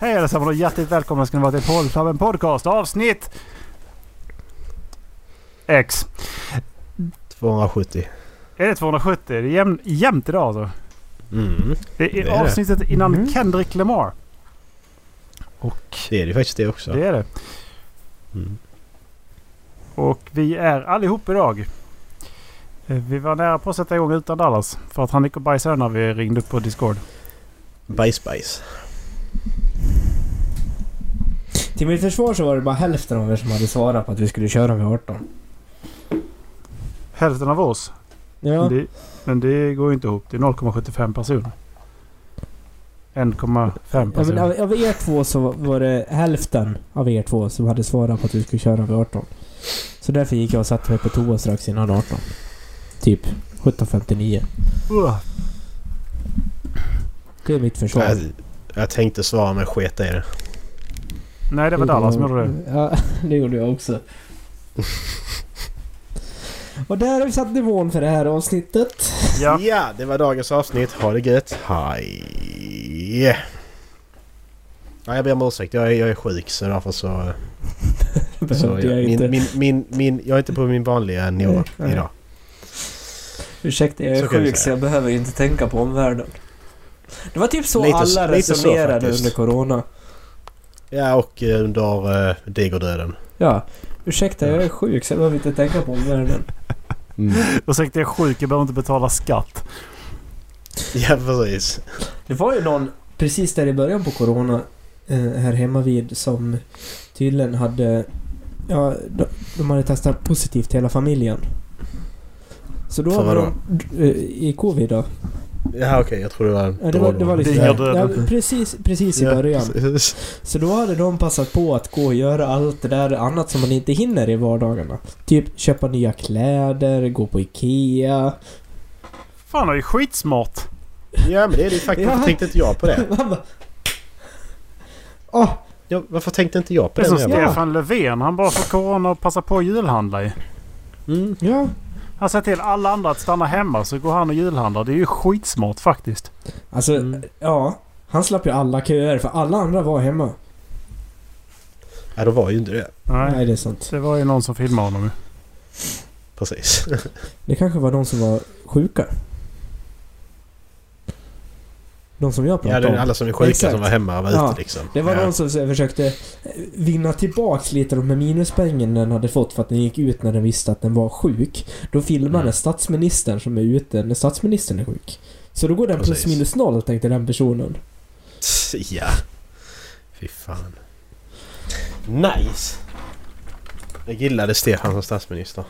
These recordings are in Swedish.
Hej allesammans och hjärtligt välkomna ska ni vara till Poddklubben Podcast avsnitt X. 270. Är det 270? Det är jäm, jämnt idag alltså. Mm. Det är, Det är det. avsnittet innan Mhm. Kendrick Lamar. Och Det är det faktiskt det också. det är det. Mm. Och vi är allihop idag. Eh, Vi var nära på att sätta igång utan Dallas. För att han gick och bajsade när vi ringde upp på Discord. Bajs bajs. Till mitt försvar så var det bara hälften av er som hade svarat på att vi skulle köra vid 18. Hälften av oss. Ja. Men, det, men det går ju inte ihop. Det är 0,75 personer. 1,5 ja men personer. av, av er två så var det hälften av er två som hade svarat på att vi skulle köra vid 18. Så därför gick jag och satte mig på toa strax innan 18. Typ 17.59. Uh. Det är mitt försvar. Jag, jag tänkte svara men sket i det. Nej, det var Dallas som gjorde det. Ja, det gjorde jag också. Och där har vi satt nivån för det här avsnittet. Ja. Ja, det var dagens avsnitt. Ha det gött. Hej! Ja, jag ber om ursäkt. Jag är, jag är sjuk så därför så... så jag jag, inte. min, min, min, min, jag är inte på min vanliga nivå Nej, idag. Ursäkta, jag är Så sjuk så jag behöver inte tänka på omvärlden. Det var typ så Lite- alla så resonerade under Corona. Ja, och eh, under uh, digerdöden. Ja. Ursäkta, jag är sjuk så jag behöver inte tänka på omvärlden. Mm. Ursäkta, jag är sjuk. Jag behöver inte betala skatt. Ja, precis. Det var ju någon precis där i början på Corona eh, här hemma vid som tydligen hade... Ja, de, de hade testat positivt hela familjen. Så då För hade de... eh, I covid då. Ja, okej. jag tror det var... Ja, det, var, det var liksom... Ja, precis, precis i Ja, början. precis. Så då hade de passat på att gå och göra allt det där annat som man inte hinner i vardagarna. Typ köpa nya kläder, gå på IKEA. Fan, det är ju skitsmart. Ja, men det är det ju faktiskt. Varför tänkte inte jag på det? Åh! Ja, varför tänkte inte jag på Det är det? som jag var- Stefan Löfven. Han bara får corona och passar på att julhandla i. Mm. Ja. Han säger till alla andra att stanna hemma så går han och julhandlar. Det är ju skitsmart faktiskt. Alltså, Mm. ja. Han slapp ju alla köer för alla andra var hemma. Ja, då var ju inte det. Nej, Nej, det är sant. det var ju någon som filmade honom ju. Precis. Det kanske var de som var sjuka. De som jag Ja, pratade det är om. alla som är sjuka Exakt. som var hemma och var Ja. ute liksom. Det var ja. de som försökte eh, vinna tillbaks lite de här minuspengen den hade fått för att den gick ut när den visste att den var sjuk. Då filmade Mm. statsministern som är ute när statsministern är sjuk. Så då går den plus Precis. minus noll tänkte den personen. Ja. Fy fan. Nice! Jag gillade Stefan som statsminister.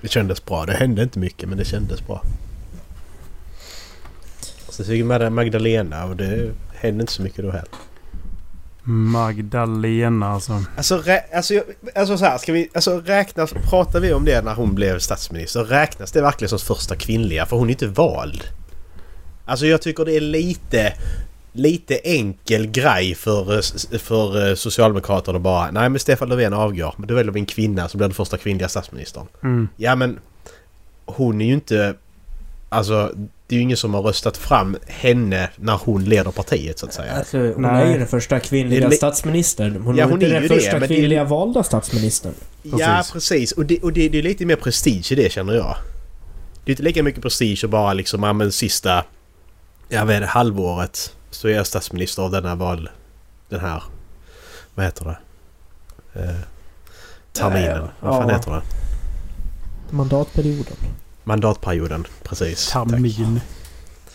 Det kändes bra. Det hände inte mycket men det kändes bra. Så fick Magdalena och det hände inte så mycket då heller. Magdalena alltså. Alltså, alltså, jag- alltså så här, ska vi, alltså räknas, pratar vi om det när hon blev statsminister? Räknas det verkligen som första kvinnliga? För hon är inte vald. Alltså jag tycker det är lite, lite enkel grej för, för Socialdemokraterna att bara Nej men Stefan Löfven avgår. Men då väljer vi en kvinna som blir den första kvinnliga statsministern. Mm. Ja men hon är ju inte... Alltså det är ju ingen som har röstat fram henne när hon leder partiet så att säga. Alltså, hon Nej. är ju den första kvinnliga Det är li- statsministern. Hon Ja, är hon är den ju det, första det är- kvinnliga valda statsministern. Ja, Precis. precis. Och, det, och det, det är lite mer prestige i det känner jag. Det är inte lika mycket prestige att bara liksom, ja men sista... Jag vet inte, halvåret så är jag statsminister av denna val... Den här... Vad heter det? Eh, terminen. Ja, Vad fan ja. heter det? Mandatperioden. Mandatperioden. Precis. Tack. Termin.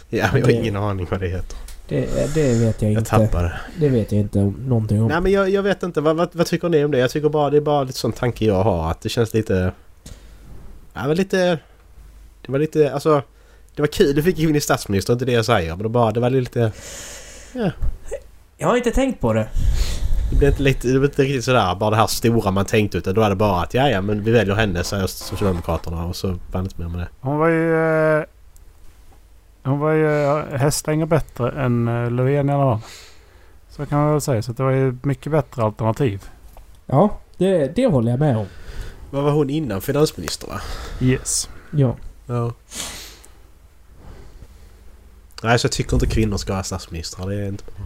Ja, jag har ingen aning vad det heter. Det, det vet jag Jag inte. tappade. Det vet jag inte någonting om. Nej men jag, jag vet inte. Vad, vad, vad tycker ni om det? Jag tycker bara det är bara lite sån tanke jag har. Att det känns lite... Ja men lite... Det var lite... Alltså... Det var kul. Du fick in i statsminister, inte det jag säger. Men det, bara, det var lite... Jag har inte tänkt på det. Det blev inte, lite, det blev inte riktigt sådär bara det här stora man tänkte utan då är det bara att ja ja men vi väljer henne säger Socialdemokraterna och så var det inte mer med det. Hon var ju... eh, Hon var ju eh, hästlängder bättre än eh, Löfven i alla fall. Så kan man väl säga. Så att det var ju mycket bättre alternativ. Ja, det, det håller jag med om. Vad var hon innan finansminister va? Yes. Ja. Ja. Nej, så jag tycker inte kvinnor ska vara statsministrar. Det är inte bra.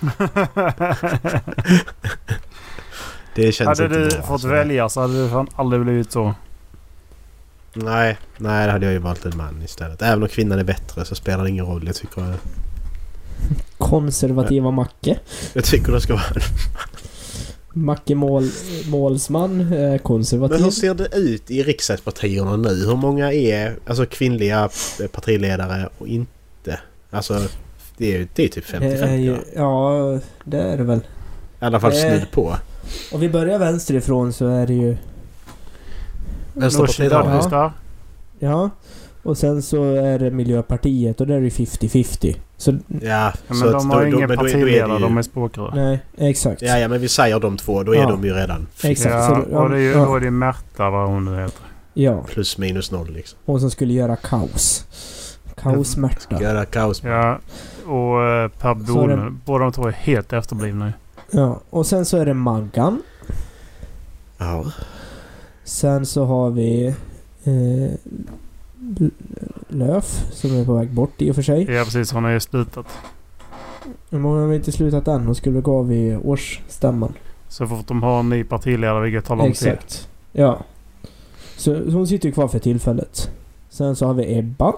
Det känns hade inte du bra. fått alltså. välja så hade du fan aldrig blivit så. Nej, nej det hade jag ju valt en man istället. Även om kvinnan är bättre så spelar det ingen roll. Jag tycker, Konservativa Macke. jag tycker det ska vara en Macke mål, målsman. Eh, Men konservativ. hur ser det ut i riksdagspartierna nu? Hur många är alltså kvinnliga partiledare och inte? Alltså det är, det är typ Det är 50-50 ju, va? ja, det är det väl. I alla fall det- snudd på. Om vi börjar vänsterifrån så är det ju... Har Ja. Ja. Och sen så är det Miljöpartiet och där är det 50-50. Så Ja, men så de har då- ingen partiledare, de är språkrör. nej, exakt. Ja, ja, men vi säger de två. Då är Ja. de ju redan Exakt. Ja, så- och det är ju, ja. då är det Märta vad hon nu heter. Ja. plus minus noll liksom. Hon som skulle göra kaos. Kaosmärta. Göra kaos. Ja, och eh, Per Bolund. det- Båda de två är helt efterblivna. Ja. Och sen så är det Maggan. Ja. Sen så har vi eh, Löf som är på väg bort i och för sig. Ja precis, hon har ju slutat. Men hon har inte slutat än. Hon skulle gå av vid årsstämman. Så fort de har en ny partiledare, vilket tar lång tid. Exakt. Ja. Så, så hon sitter ju kvar för tillfället. Sen så har vi Ebba.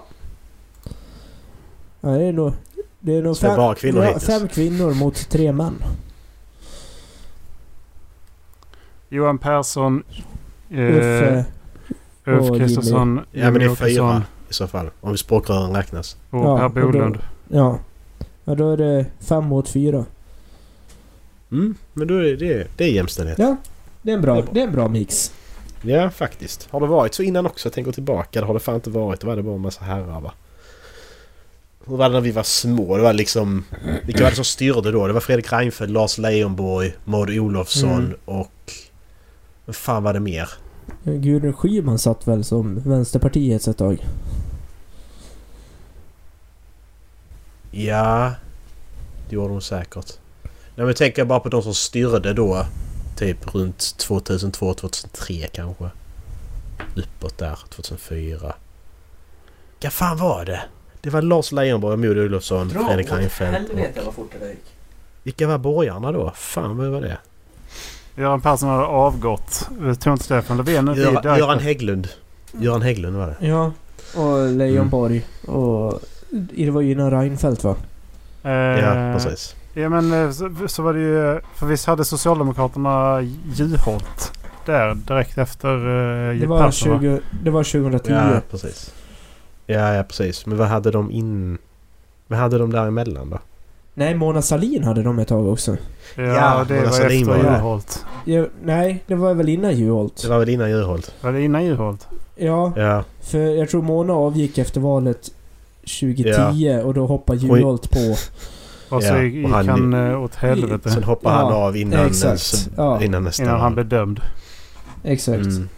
Ja, det är nog... Det är nog det är bara kvinnor ja, fem kvinnor mot tre män. Johan Persson. Eh, Uffe. Ulf Kristersson. Ja men det är fyra i så fall. Om språkrören räknas. Och Ja, Per och då- Bolund. Ja. Ja, då är det fem mot fyra. Mm, men då är det, det är jämställdhet. Ja. Det är en bra, Det är bra. det är en bra mix. Ja, faktiskt. Har det varit så innan också? Jag tänker tillbaka. Det har det fan inte varit. Då var det bara en massa herrar va? Hur var det när vi var små? Det var liksom... Vilka var det som styrde då? Det var Fredrik Reinfeldt, Lars Leijonborg, Maud Olofsson Mm. och... Vad fan var det mer? Gudrun Schyman satt väl som Vänsterpartiet ett tag. Ja... Det gjorde hon säkert. Nej men tänker bara på de som styrde då. Typ runt 2002-2003 kanske. Uppåt där, 2004. Vad fan var det? Det var Lars Leijonborg, Maud Olofsson, Fredrik Reinfeldt. och- vad fort det gick. Vilka var borgarna då? Fan vad var det? Göran Persson hade avgått. Jag tror inte Stefan Löfven nu blir Göran, Hägglund. Göran Hägglund var det. Ja. Och Leijonborg. Och... Det var ju innan Reinfeldt va? Eh, Ja, precis. Ja men eh, så, så var det ju... För visst hade Socialdemokraterna Juholt där direkt efter uh, Det var, Persson va? 20, det var 2010. Ja, precis. Ja, ja precis. Men vad hade de in... Vad hade de däremellan då? Nej, Mona Salin hade de ett tag också. Ja, Ja, det Mona var Sahlin efter var. Juholt. Ja, nej, det var väl innan Juholt. Det var väl innan Juholt? Var det innan Juholt? Ja, Ja. för jag tror Mona avgick efter valet 2010 och då hoppade. Juholt på. Och så Ja, gick och han- han eh, åt helvete. Sen hoppade Ja, han av innan, exakt. Ja. innan nästa Innan han blev dömd. Exakt. Mm.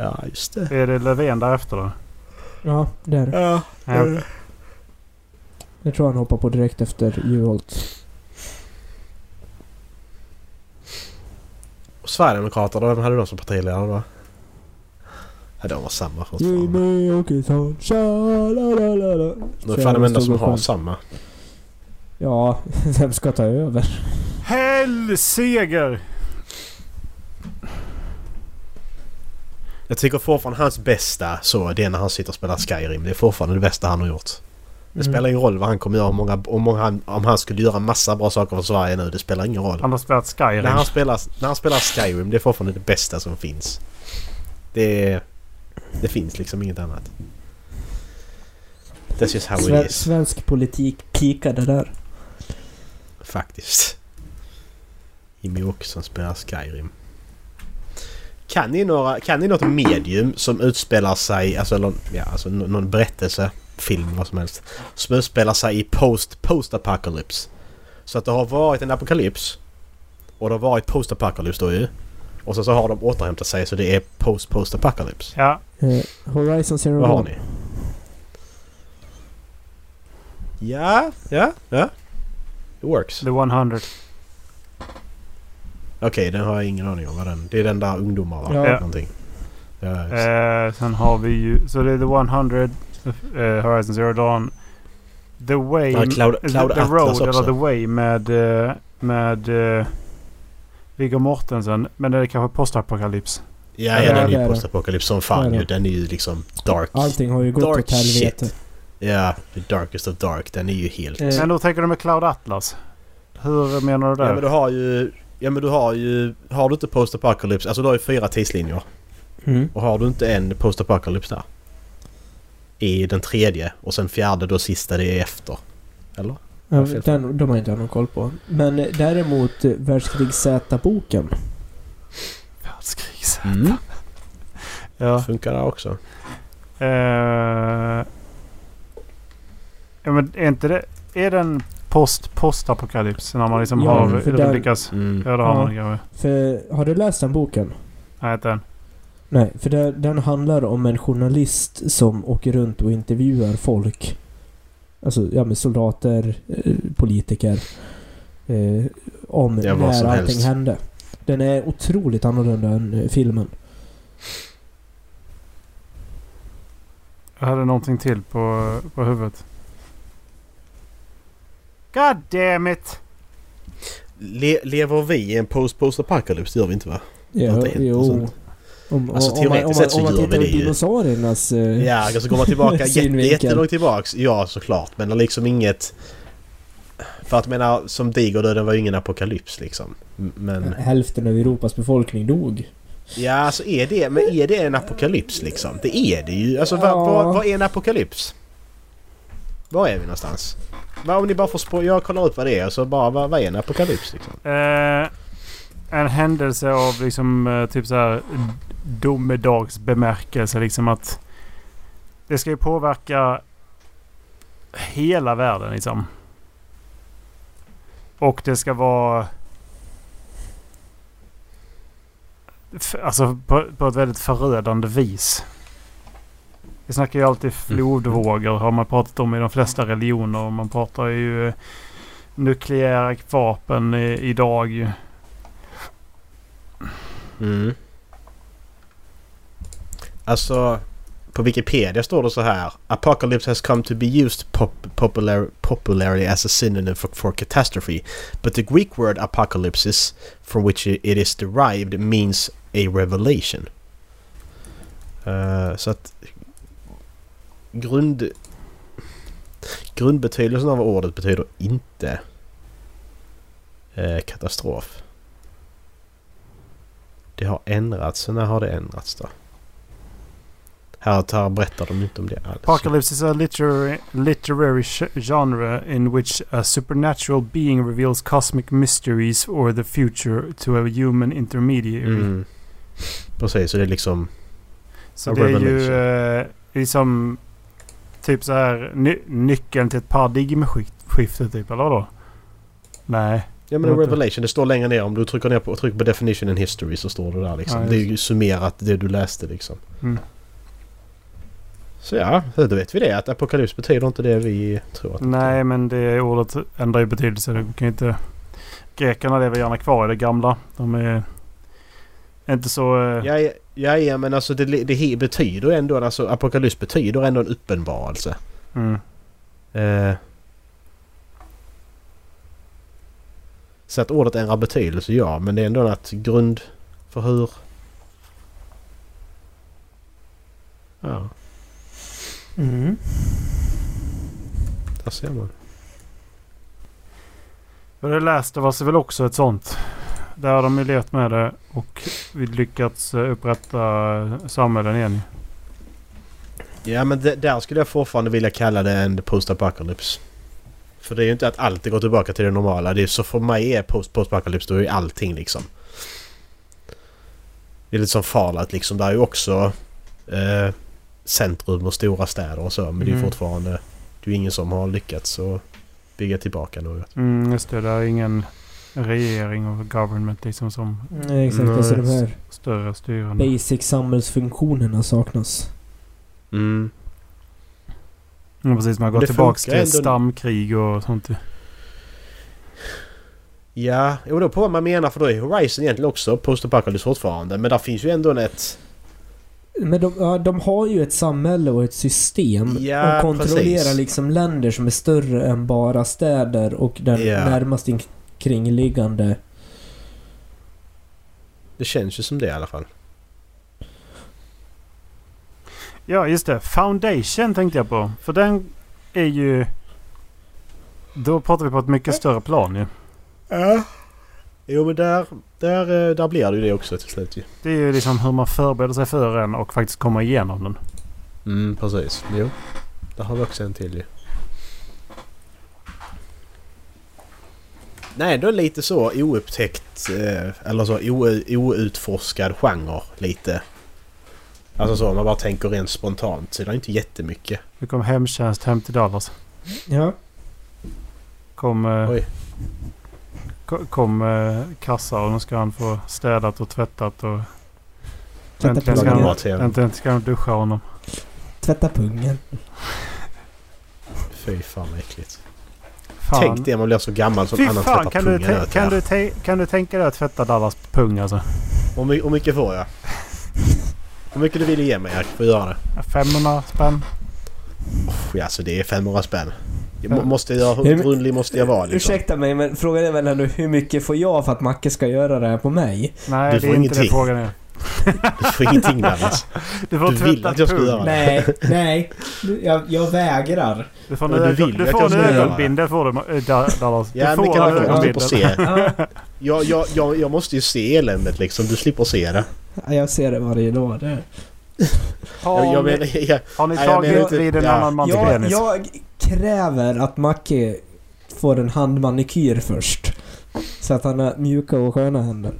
Ja, just det. Är det Löfven därefter då? Ja, där. Ja. Ja. Jag tror han hoppade på direkt efter Juholt. Och Sverigedemokraterna, vem hade de som partiledare då? Ja, de var samma fortfarande. Jimmie Åkesson, tja-la-la-la-la. De är fan de enda som har samma. Ja, vem ska ta över? Hellseger! Jag tycker fortfarande hans bästa så, det är när han sitter och spelar Skyrim. Det är fortfarande det bästa han har gjort. Det Mm. spelar ingen roll vad han kommer göra, om, många, om, många, han- om han skulle göra massa bra saker för Sverige nu. Det spelar ingen roll. Han har spelat Skyrim. När han, spelar, när han spelar Skyrim, det är fortfarande det bästa som finns. Det, det finns liksom inget annat. That's just how Sve- it is. svensk politik pikade där. Faktiskt. Jimmy Åkesson spelar Skyrim. Kan ni, några, kan ni något medium som utspelar sig, alltså, eller, ja, alltså nå- någon berättelse, film, vad som helst, som utspelar sig i post, post-apocalypse? Så att det har varit en apokalyps och det har varit post-apocalypse då ju. Och så, så har de återhämtat sig så det är post-post-apocalypse. Ja, Eh, Horizon Zero Vad har ni? Ja, ja, ja. It works. The 100. Okej, den har jag ingen aning om vad den... Det är den där ungdomar va? Ja. Någonting. Ja. Eh, sen har vi ju... Så det är The 100, eh, Horizon Zero Dawn. The Way... Ja, Cloud- the, Cloud the Atlas Road också. eller The Way med... eh, Med... Uh, Viggo Mortensen. Men det är kanske postapokalyps. ja, ja, ja, den det är är ju det. postapokalyps som fan Det är ju. det. Den är ju liksom dark. Allting har ju gått Dark åt helvete. shit. Ja, the darkest of dark. Den är ju helt... Eh, Men då tänker du med Cloud Atlas? Hur menar du Ja där? men du har ju... Ja men du har ju... Har du inte Post Apocalypse? Alltså du har ju fyra tidslinjer. Mm. Och har du inte en Post Apocalypse där? I den tredje och sen fjärde då sista det är efter. Eller? Ja, den, de har inte jag någon koll på. Men eh, däremot eh, Världskrig Z-boken. Världskrigs. Mm. Ja. Funkar där också. Eh, ja men är inte det... Är den post postapokalyps? När man liksom Ja, har för där- lyckats... Mm. Har Ja. man kanske. För, har du läst den boken? Nej inte än. Nej, för det, den handlar om en journalist som åker runt och intervjuar folk. Alltså, ja men soldater, eh, politiker. Eh, om Ja, när allting helst. hände. Den är otroligt annorlunda än eh, filmen. Jag hade någonting till på, på huvudet. God damn it! Le- lever vi i en post-post apocalypse? Det gör vi inte va? Ja, jo. Om, Alltså, om, man, om, teoretiskt man, sett så om man gör tittar vi det ju. dinosauriernas... eh, Ja, alltså går man tillbaka jätte, jättelångt tillbaks. Ja, såklart. Men liksom inget... För att menar, som digerdöden var ju ingen apokalyps liksom. Men... Hälften av Europas befolkning dog. Ja, alltså är det, men är det en apokalyps liksom? Det är det ju. Alltså vad, Ja. vad, vad är en apokalyps? Var är vi någonstans? Vad om ni bara får spå... Jag kollar upp vad det är och så bara vad, vad är en apokalyps liksom? Eh, en händelse av liksom eh, typ så här domedagsbemärkelse. Liksom att det ska ju påverka hela världen liksom. Och det ska vara... Alltså på, på ett väldigt förödande vis. Vi snackar ju alltid flodvågor har man pratat om i de flesta religioner. Och man pratar ju eh, nukleära vapen i, idag. Mm. Alltså... På Wikipedia står det så här. Apocalypse has come to be used pop popular popularly as a synonym for, for catastrophe. But the Greek word apocalypsis, from which it is derived, means a revelation. Eh, så att... Grund... Grundbetydelsen av ordet betyder inte eh, katastrof. Det har ändrats. Så när har det ändrats då? Här, här berättar de inte om det alls. Apocalypse is a literary, literary genre in which a supernatural being reveals cosmic mysteries or the future to a human intermediary. Mm. Precis, så det är liksom... Så det är ju eh, liksom typ så här ny- nyckeln till ett paradigmskifte typ, eller vadå? Nej. Ja men en revelation, det står längre ner. Om du trycker ner på, trycker på definition and history så står det där liksom. Ja, det är ju summerat det du läste liksom. Mm. Så ja, då vet vi det. Att apokalyps betyder inte det vi tror att Nej, men det ordet ändrar ju betydelse. Det kan ju inte... Grekerna lever gärna kvar i det gamla. De är inte så... eh, Ja, ja, ja, ja men alltså det, det betyder ändå... Alltså apokalyps betyder ändå en uppenbarelse. Mm. Eh. Så att ordet ändrar betydelse, ja. Men det är ändå att grund för hur... Ja, Mm. där ser man. Det läste var väl också ett sånt. Där har de ju levt med det och vi lyckats eh, upprätta samhällen igen. Ja men det, där skulle jag fortfarande vilja kalla det en post-apocalypse. För det är ju inte att allt går tillbaka till det normala. Det är, så för mig är post- post-apocalypse då är ju allting liksom. Det är lite som Fallout liksom. Där är ju också eh, centrum och stora städer och så. Men det är Mm. fortfarande... Det är ju ingen som har lyckats att bygga tillbaka något. Mm, just det. Det är ingen regering och government liksom som Nej, exakt. Alltså de här större styrande. basic samhällsfunktionerna saknas. Mm. Ja, precis. Man går funkar till ändå- stamkrig och sånt. Ja, jo då på vad man menar för då är Horizon egentligen också post-apocalypse fortfarande. Men där finns ju ändå ett... Men de, ja, de har ju ett samhälle och ett system. Ja, de kontrollerar precis. liksom länder som är större än bara städer och den Ja. närmast kringliggande. Det känns ju som det i alla fall. Ja, just det. Foundation tänkte jag på. För den är ju... Då pratar vi på ett mycket större plan ju. Ja. Jo men där, där, eh, där blir det ju det också till slut ju. Det är ju liksom hur man förbereder sig för en och faktiskt kommer igenom den. Mm, precis. Jo. Där har vi också en till ju. Nej, då är lite så oupptäckt eh, eller så ou, outforskad genre lite. Alltså så, om man bara tänker rent spontant så är det inte jättemycket. Nu kom hemtjänst hem till Dallas. Ja. Kom, eh, Oj. ko- kom eh, kassa och nu ska han få städat och tvättat och... Tvätta Äntligen ska, han, äntligen ska han duscha honom. Tvätta pungen. Fy fan vad äckligt. Fan. Tänk det man blir så gammal som Fy annan fan, kan du, pungen ut kan, här. du kan du tänka dig att tvätta Dallas pung alltså? Hur my- hur mycket får jag? Hur mycket du vill ge mig Erik för att göra det? 500 spänn? Usch, alltså det är 500 spänn. Jag må- Ja. måste jag, hur grundlig måste jag vara liksom? Ursäkta mig, men frågan är väl ändå hur mycket får jag för att Macke ska göra det här på mig? Nej, Du det får är inte det ingenting. frågan är. Du får ingenting Dallas. Du får Du vill att jag ska göra det. Nej, nej. Jag, jag vägrar. Du får en, Men du vill du får ögonbindel får du Da- Dallas. Ja du men får kan en ögonbindel. se. Ja, Jag, jag, jag, jag måste ju se eländet liksom. Du slipper se det. jag ser det varje dag. Det. Har, Jag, jag ni, menar, jag, har ni tagit vid en ja. annan mans Jag, penis? jag kräver att Macke får en handmanikyr först. Så att han har mjuka och sköna händer.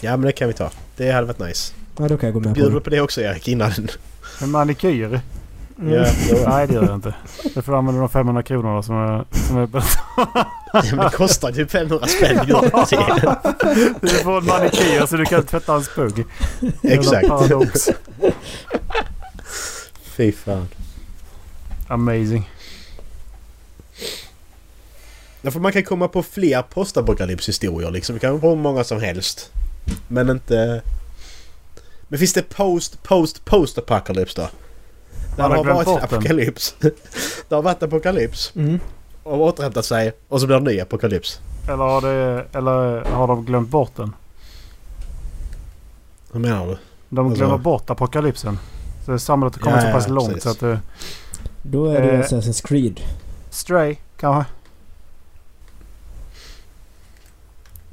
Ja men det kan vi ta. Det hade varit nice. Ja, då kan jag gå med på Bjuder du det. på det också Erik innan? En manikyr? Mm. Ja, jo. Nej, det gör jag inte. Jag får använda de 500 kronorna som är... Som är Ja, men det kostar typ 500 spänn. Det du får en manikyr så du kan tvätta hans pung. Jävla Exakt. Paradox. Fy fan. Amazing. Därför man kan komma på fler postapokalypshistorier liksom. Vi kan komma på hur många som helst. Men inte... Men finns det post, post, post apocalypse då? Där det har varit en apokalyps. det har varit apokalyps Mm. och återhämtat sig och så blir det en ny apokalyps. Eller har, det, eller har de glömt bort den? Hur menar du? De Alltså- glömmer bort apokalypsen. Så samhället har kommit Ja, så pass ja, långt precis. så att det... Då är det Eh. Assassin's Creed. Stray kanske?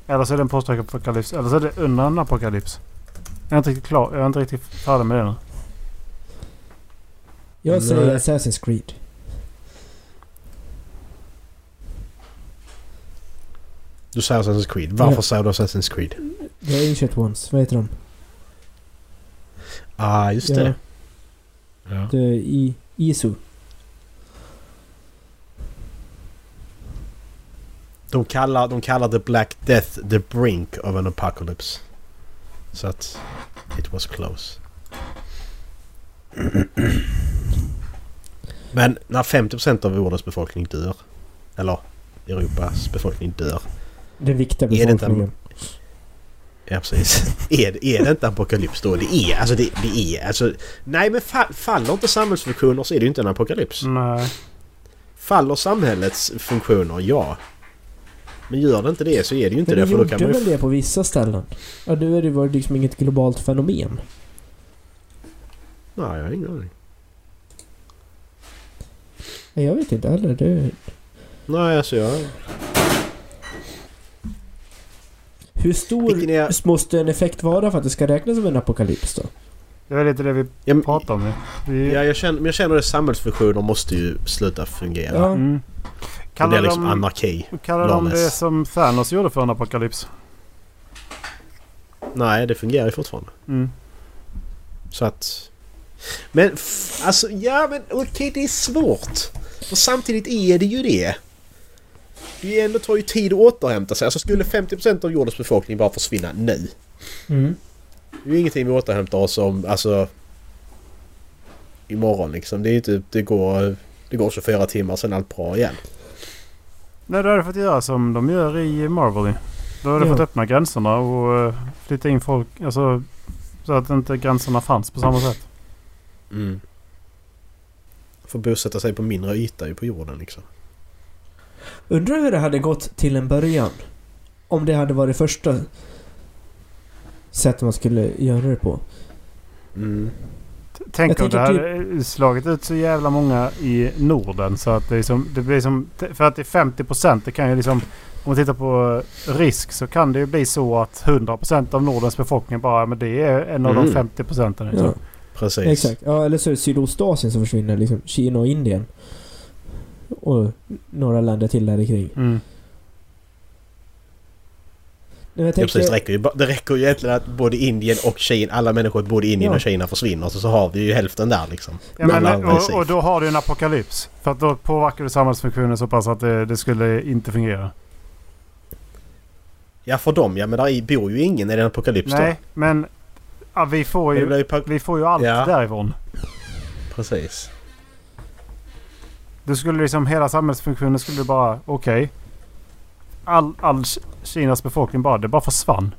Eller så är det en postapokalyps. Eller så är det under en apokalyps. Jag är inte riktigt klar. Jag är inte riktigt färdig med det nu. Jag säger. Assassin's Creed. Du säger Assassin's Creed. Varför Ja. säger du Assassin's Creed? The Ancient Ones. Vad heter de? Ah, just Ja. det. Ja. The I, ISO. De kallar, de kallar The Black Death the brink of an apocalypse. Så att... It was close. Men när 50% av jordens befolkning dör. Eller Europas befolkning dör. Den viktiga Är det inte en- befolkningen. Ja precis. är, det- är det inte apokalyps då? Det är alltså det, det är alltså... Nej men fa, faller inte samhällsfunktioner så är det ju inte en apokalyps. Nej. Faller samhällets funktioner? Ja. Men gör det inte det så är det ju inte Men det för då gjorde kan man ju... väl det på vissa ställen? Ja, då är det var det liksom inget globalt fenomen. Nej, jag har ingen aning. Nej, Jag vet inte heller. Det... Nej, alltså jag... Hur stor är... måste en effekt vara för att det ska räknas som en apokalyps då? Det är väl inte det vi Ja, men- pratar om nu. Vi, Ja, jag känner, men jag känner att samhällsfunktioner måste ju sluta fungera. Ja. mm. Det Kallar, blir liksom de, anarki. kallar de det som Thanos gjorde för en apokalyps? Nej, det fungerar ju fortfarande. Mm. Så att... Men alltså, ja men okej det är svårt. Och samtidigt är det ju det. Det är ändå tar ju tid att återhämta sig. Alltså skulle 50% av jordens befolkning bara försvinna nu. Mm. Det är ju ingenting vi återhämtar oss om, alltså... Imorgon liksom. Det är inte... Det går... Det går 24 timmar sen är allt bra igen. Nej, då hade fått göra som de gör i Marvel. Då hade Ja. fått öppna gränserna och eh, flytta in folk. Alltså så att inte gränserna fanns på samma sätt. Mm. Får bosätta sig på mindre yta på jorden liksom. Undrar hur det hade gått till en början. Om det hade varit första sättet man skulle göra det på. Mm. Tänk om det hade slagit ut så jävla många i Norden så att det, är som, det blir som... För att det är 50 procent. Det kan ju liksom... Om man tittar på risk så kan det ju bli så att 100 procent av Nordens befolkning bara... Men det är en av de Mm. 50 procenten. Ja, Liksom. Precis. exakt. Ja, eller så är det Sydostasien som försvinner. Liksom Kina och Indien. Och några länder till där kring. Mm. Jag Ja, precis, det, tänker, räcker ju, det räcker ju egentligen att både Indien och Kina, alla människor i både Indien Ja. och Kina försvinner. Så, så har vi ju hälften där liksom. Ja, Men- och, och då har du en apokalyps. För att då påverkar du samhällsfunktionen så pass att det, det skulle inte fungera. Ja för dem ja, men där bor ju ingen i den apokalyps då. Nej, men ja, vi, får det ju, ju vi får ju allt Ja. därifrån. Precis. Du skulle liksom hela samhällsfunktionen skulle bara okej. All, all Ki- Kinas befolkning bara, det bara försvann.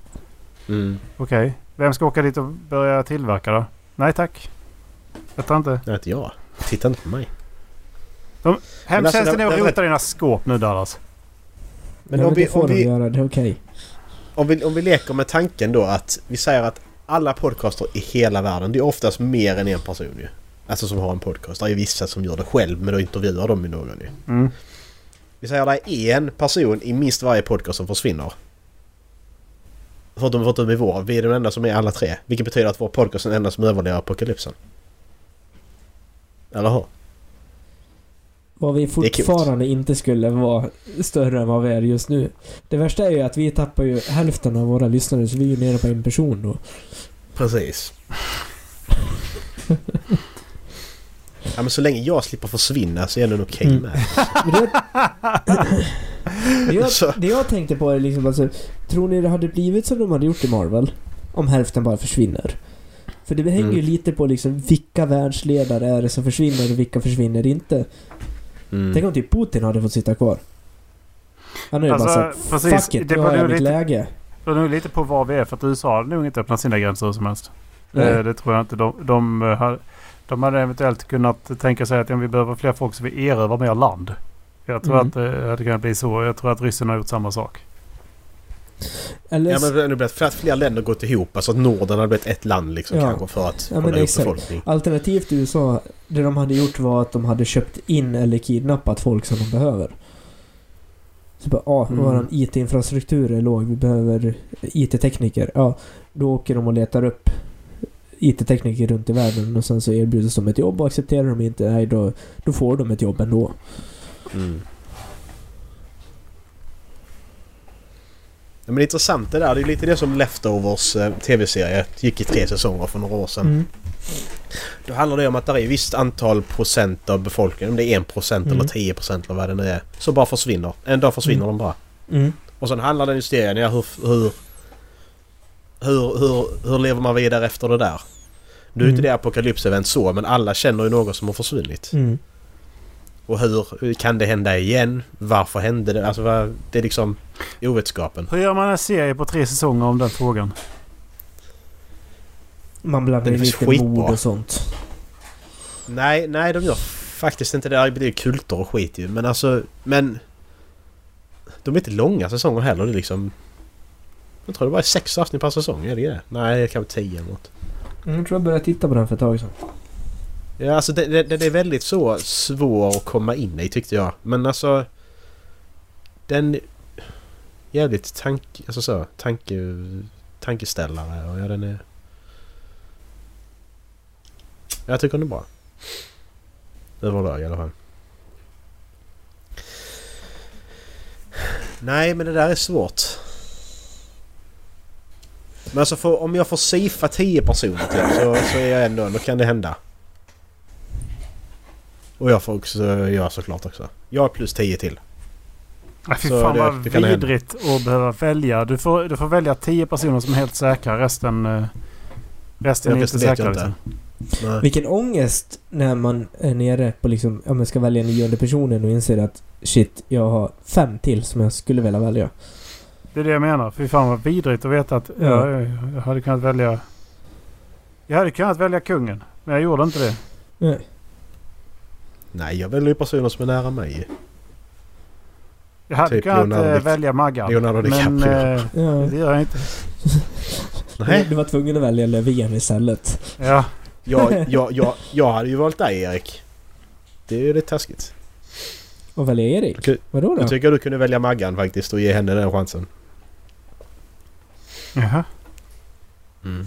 Mm. Okej. Vem ska åka dit och börja tillverka då? Nej tack. Jag tror inte. Det är inte jag. Titta inte på mig. Hemtjänsten alltså, det- är och rotar dina skåp nu Dallas. Men om men vi, det får om, de vi, göra. Det är okej. om, vi, om vi leker med tanken då att vi säger att alla podcaster i hela världen, det är oftast mer än en person ju. Alltså som har en podcast. Det är vissa som gör det själv men då intervjuar de ju någon ju. Mm. Vi säger att det är en person i minst varje podcast som försvinner. Förutom, förutom i vår. Vi är den enda som är alla tre. Vilket betyder att vår podcast är den enda som överlever apokalypsen. Eller hur? Vad vi fortfarande inte skulle vara större än vad vi är just nu. Det värsta är ju att vi tappar ju hälften av våra lyssnare så vi är ju nere på en person då. Precis. ja men så länge jag slipper försvinna så är det nog okej Mm. med. Men det, det, jag, det jag tänkte på är liksom alltså, Tror ni det hade blivit som de hade gjort i Marvel? Om hälften bara försvinner? För det hänger ju Mm. lite på liksom vilka världsledare är det som försvinner och vilka försvinner inte. Mm. Tänk om typ Putin hade fått sitta kvar. Han är ju Alltså, bara precis. fuck it, Det nu har jag mitt lite- läge. Det beror nog lite på var vi är för att USA hade nog inte öppnat sina gränser hur som helst. Nej. Eh, det tror jag inte. De, de, eh, har- de hade eventuellt kunnat tänka sig att ja, vi behöver fler folk så vi erövrar mer land. Jag tror Mm. att det hade kunnat bli så. Jag tror att ryssen har gjort samma sak. Eller, Ja men det hade blivit för att fler länder gått ihop. Alltså att Norden hade blivit ett land liksom Ja. kanske för att Ja, hålla ihop exakt. befolkning. Alternativt USA, det de hade gjort var att de hade köpt in eller kidnappat folk som de behöver. Så bara, ja, Mm. våran IT-infrastruktur är låg, vi behöver IT-tekniker. Ja, då åker de och letar upp IT-tekniker runt i världen och sen så erbjuds de ett jobb och accepterar de inte, nej då, då får de ett jobb ändå. Mm. Ja, men det är intressant det där. Det är lite det som Leftovers eh, tv-serie gick i tre säsonger för några år sedan. Mm. Då handlar det om att det är ett visst antal procent av befolkningen, om det är en procent Mm. eller 10 procent eller vad det nu är, som bara försvinner. En dag försvinner Mm. de bara. Mm. Och sen handlar den ju serien ja, hur, hur, hur, hur, hur lever man vidare efter det där? Nu är inte Mm. det apokalypsevent så, men alla känner ju någon som har försvunnit. Mm. Och hur, kan det hända igen? Varför hände det? Alltså vad, det är liksom ovetskapen. Hur gör man en serie på tre säsonger om den frågan? Man blandar finns lite skitbra. mord och sånt. Nej, nej de gör faktiskt inte det. Det är kulter och skit ju. Men alltså, men... De är inte långa säsonger heller. Det är liksom... Jag tror det är sex avsnitt per säsong. Är det det? Nej, kanske tio eller något. Mm, Jag tror jag började titta på den för ett tag sedan. Ja, alltså det är väldigt så svår att komma in i tyckte jag. Men alltså... Den... Jävligt tank... Alltså så, tanke... Tankeställare och ja, den är... Jag tycker den är bra. Överlag i alla fall. Nej, men det där är svårt. Men alltså för, om jag får sifa 10 personer till så, så är jag ändå... Då kan det hända. Och jag får också göra såklart också. Jag plus 10 till. Nej, fy Så fan det- vad det kan hända. vidrigt att behöva välja. Du får, du får välja tio personer som är helt säkra. Resten, eh, resten Ja, är inte säkra. jag inte. Liksom. Nej. Vilken ångest när man är nere på liksom, ja men ska välja nionde personen och inser att shit, jag har fem till som jag skulle vilja välja. Det är det jag menar. Fy fan vad vidrigt att veta att Ja. jag, jag hade kunnat välja... Jag hade kunnat välja kungen. Men jag gjorde inte det. Nej. Nej, jag väljer ju personer som är nära mig. Jag hade Typ kunnat Leonardo eh, välja Maggan. Leonardo Men eh, Ja. det gör jag inte. Nej. Du var tvungen att välja Löfven istället. Ja. Jag, jag, jag, jag hade ju valt dig Erik. Det är ju lite taskigt. Och välja Erik? Vadå då? Jag tycker du kunde välja Maggan faktiskt och ge henne den chansen. Jaha. Mm.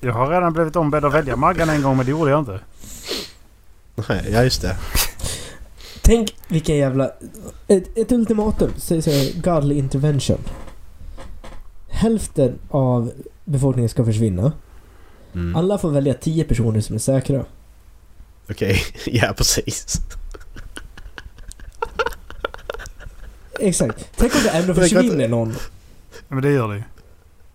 Jag har redan blivit ombedd att välja Maggan en gång men det gjorde jag inte. Nej, ja just det. Tänk vilken jävla... Ett, ett ultimatum. Säg så här, godly intervention. Hälften av befolkningen ska försvinna. Mm. Alla får välja 10 personer som är säkra. Okej, ja precis. Exakt. Tänk om det ändå försvinner någon. Men det gör det ju.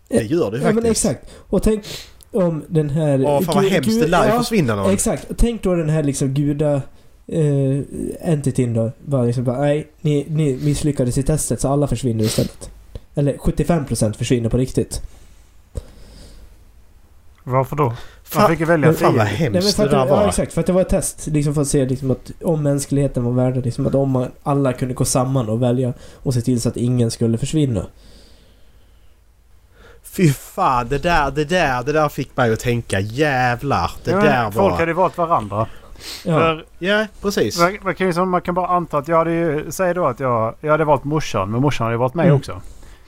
Det gör det Ja men faktiskt. exakt. Och tänk om den här... Åh fan vad hemskt det lär ju försvinna någon. Exakt. Och tänk då den här liksom guda... Uh, entityn då. Bara liksom bara, nej, ni, ni misslyckades i testet så alla försvinner istället. Eller 75% försvinner på riktigt. Varför då? Man fick ju välja men fan vad hemskt för det där det, ja, var. exakt. För att det var ett test. Liksom för att se liksom att om mänskligheten var värd liksom att om man, alla kunde gå samman och välja och se till så att ingen skulle försvinna. Fy fan, det där, det där, det där fick mig att tänka. Jävlar. Det Ja, där Folk var... hade ju valt varandra. Ja. För Ja, precis. man, man, kan ju, man kan bara anta att jag hade ju... Säg då att jag, jag hade valt morsan men morsan hade ju valt mig Mm. också.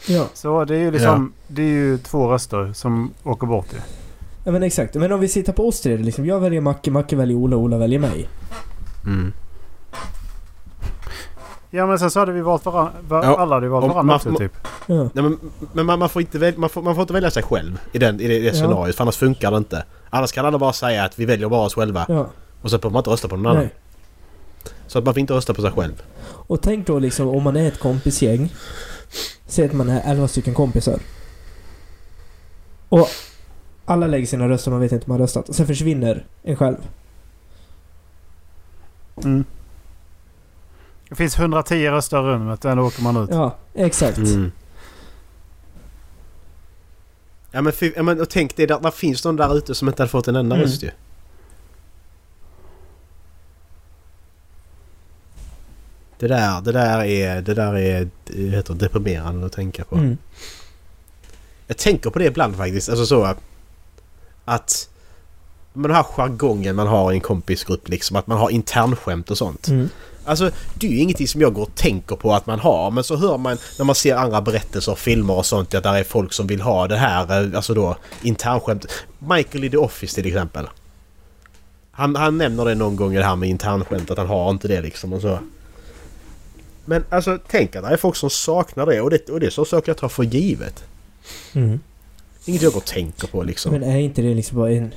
ja. Så det är ju liksom... Det är ju två röster som åker bort ju. Ja men exakt. Men om vi sitter på oss tre, liksom. Jag väljer Macke, Macke väljer Ola, Ola väljer mig. Mm. Ja men sen så hade vi valt varandra. Va, Ja, alla hade ju valt varandra man- också typ. Ja. Nej, men men man, man, får inte väl, man, får, man får inte välja sig själv i, den, i det, det Ja. scenariot för annars funkar det inte. Annars kan alla bara säga att vi väljer bara oss själva ja. och så behöver man inte rösta på någon annan. Nej. Så att man får inte rösta på sig själv. Och tänk då liksom om man är ett kompisgäng. Säg att man är 11 stycken kompisar. Och alla lägger sina röster, man vet inte om man har röstat. Och sen försvinner en själv. Mm. Det finns 110 röster i rummet. Ändå åker man ut. Ja, exakt. Mm. Ja men, fy, ja, men och tänk det, där, där finns någon där ute som inte hade fått en enda Mm. röst ju. Det där, det där är, det där är, det heter deprimerande att tänka på. Mm. Jag tänker på det ibland faktiskt. Alltså så att... Men den här jargongen man har i en kompisgrupp liksom. Att man har internskämt och sånt. Mm. Alltså det är ju ingenting som jag går och tänker på att man har. Men så hör man när man ser andra berättelser filmer och sånt. Att det är folk som vill ha det här. eh, Alltså då internskämt. Michael i The Office till exempel. Han, han nämner det någon gång det här med internskämt. Att han har inte det liksom och så. Men alltså tänk att det är folk som saknar det. Och det, och det är så saker jag tar för givet. Mm. Inget jag går och tänker på liksom. Men är inte det liksom bara en...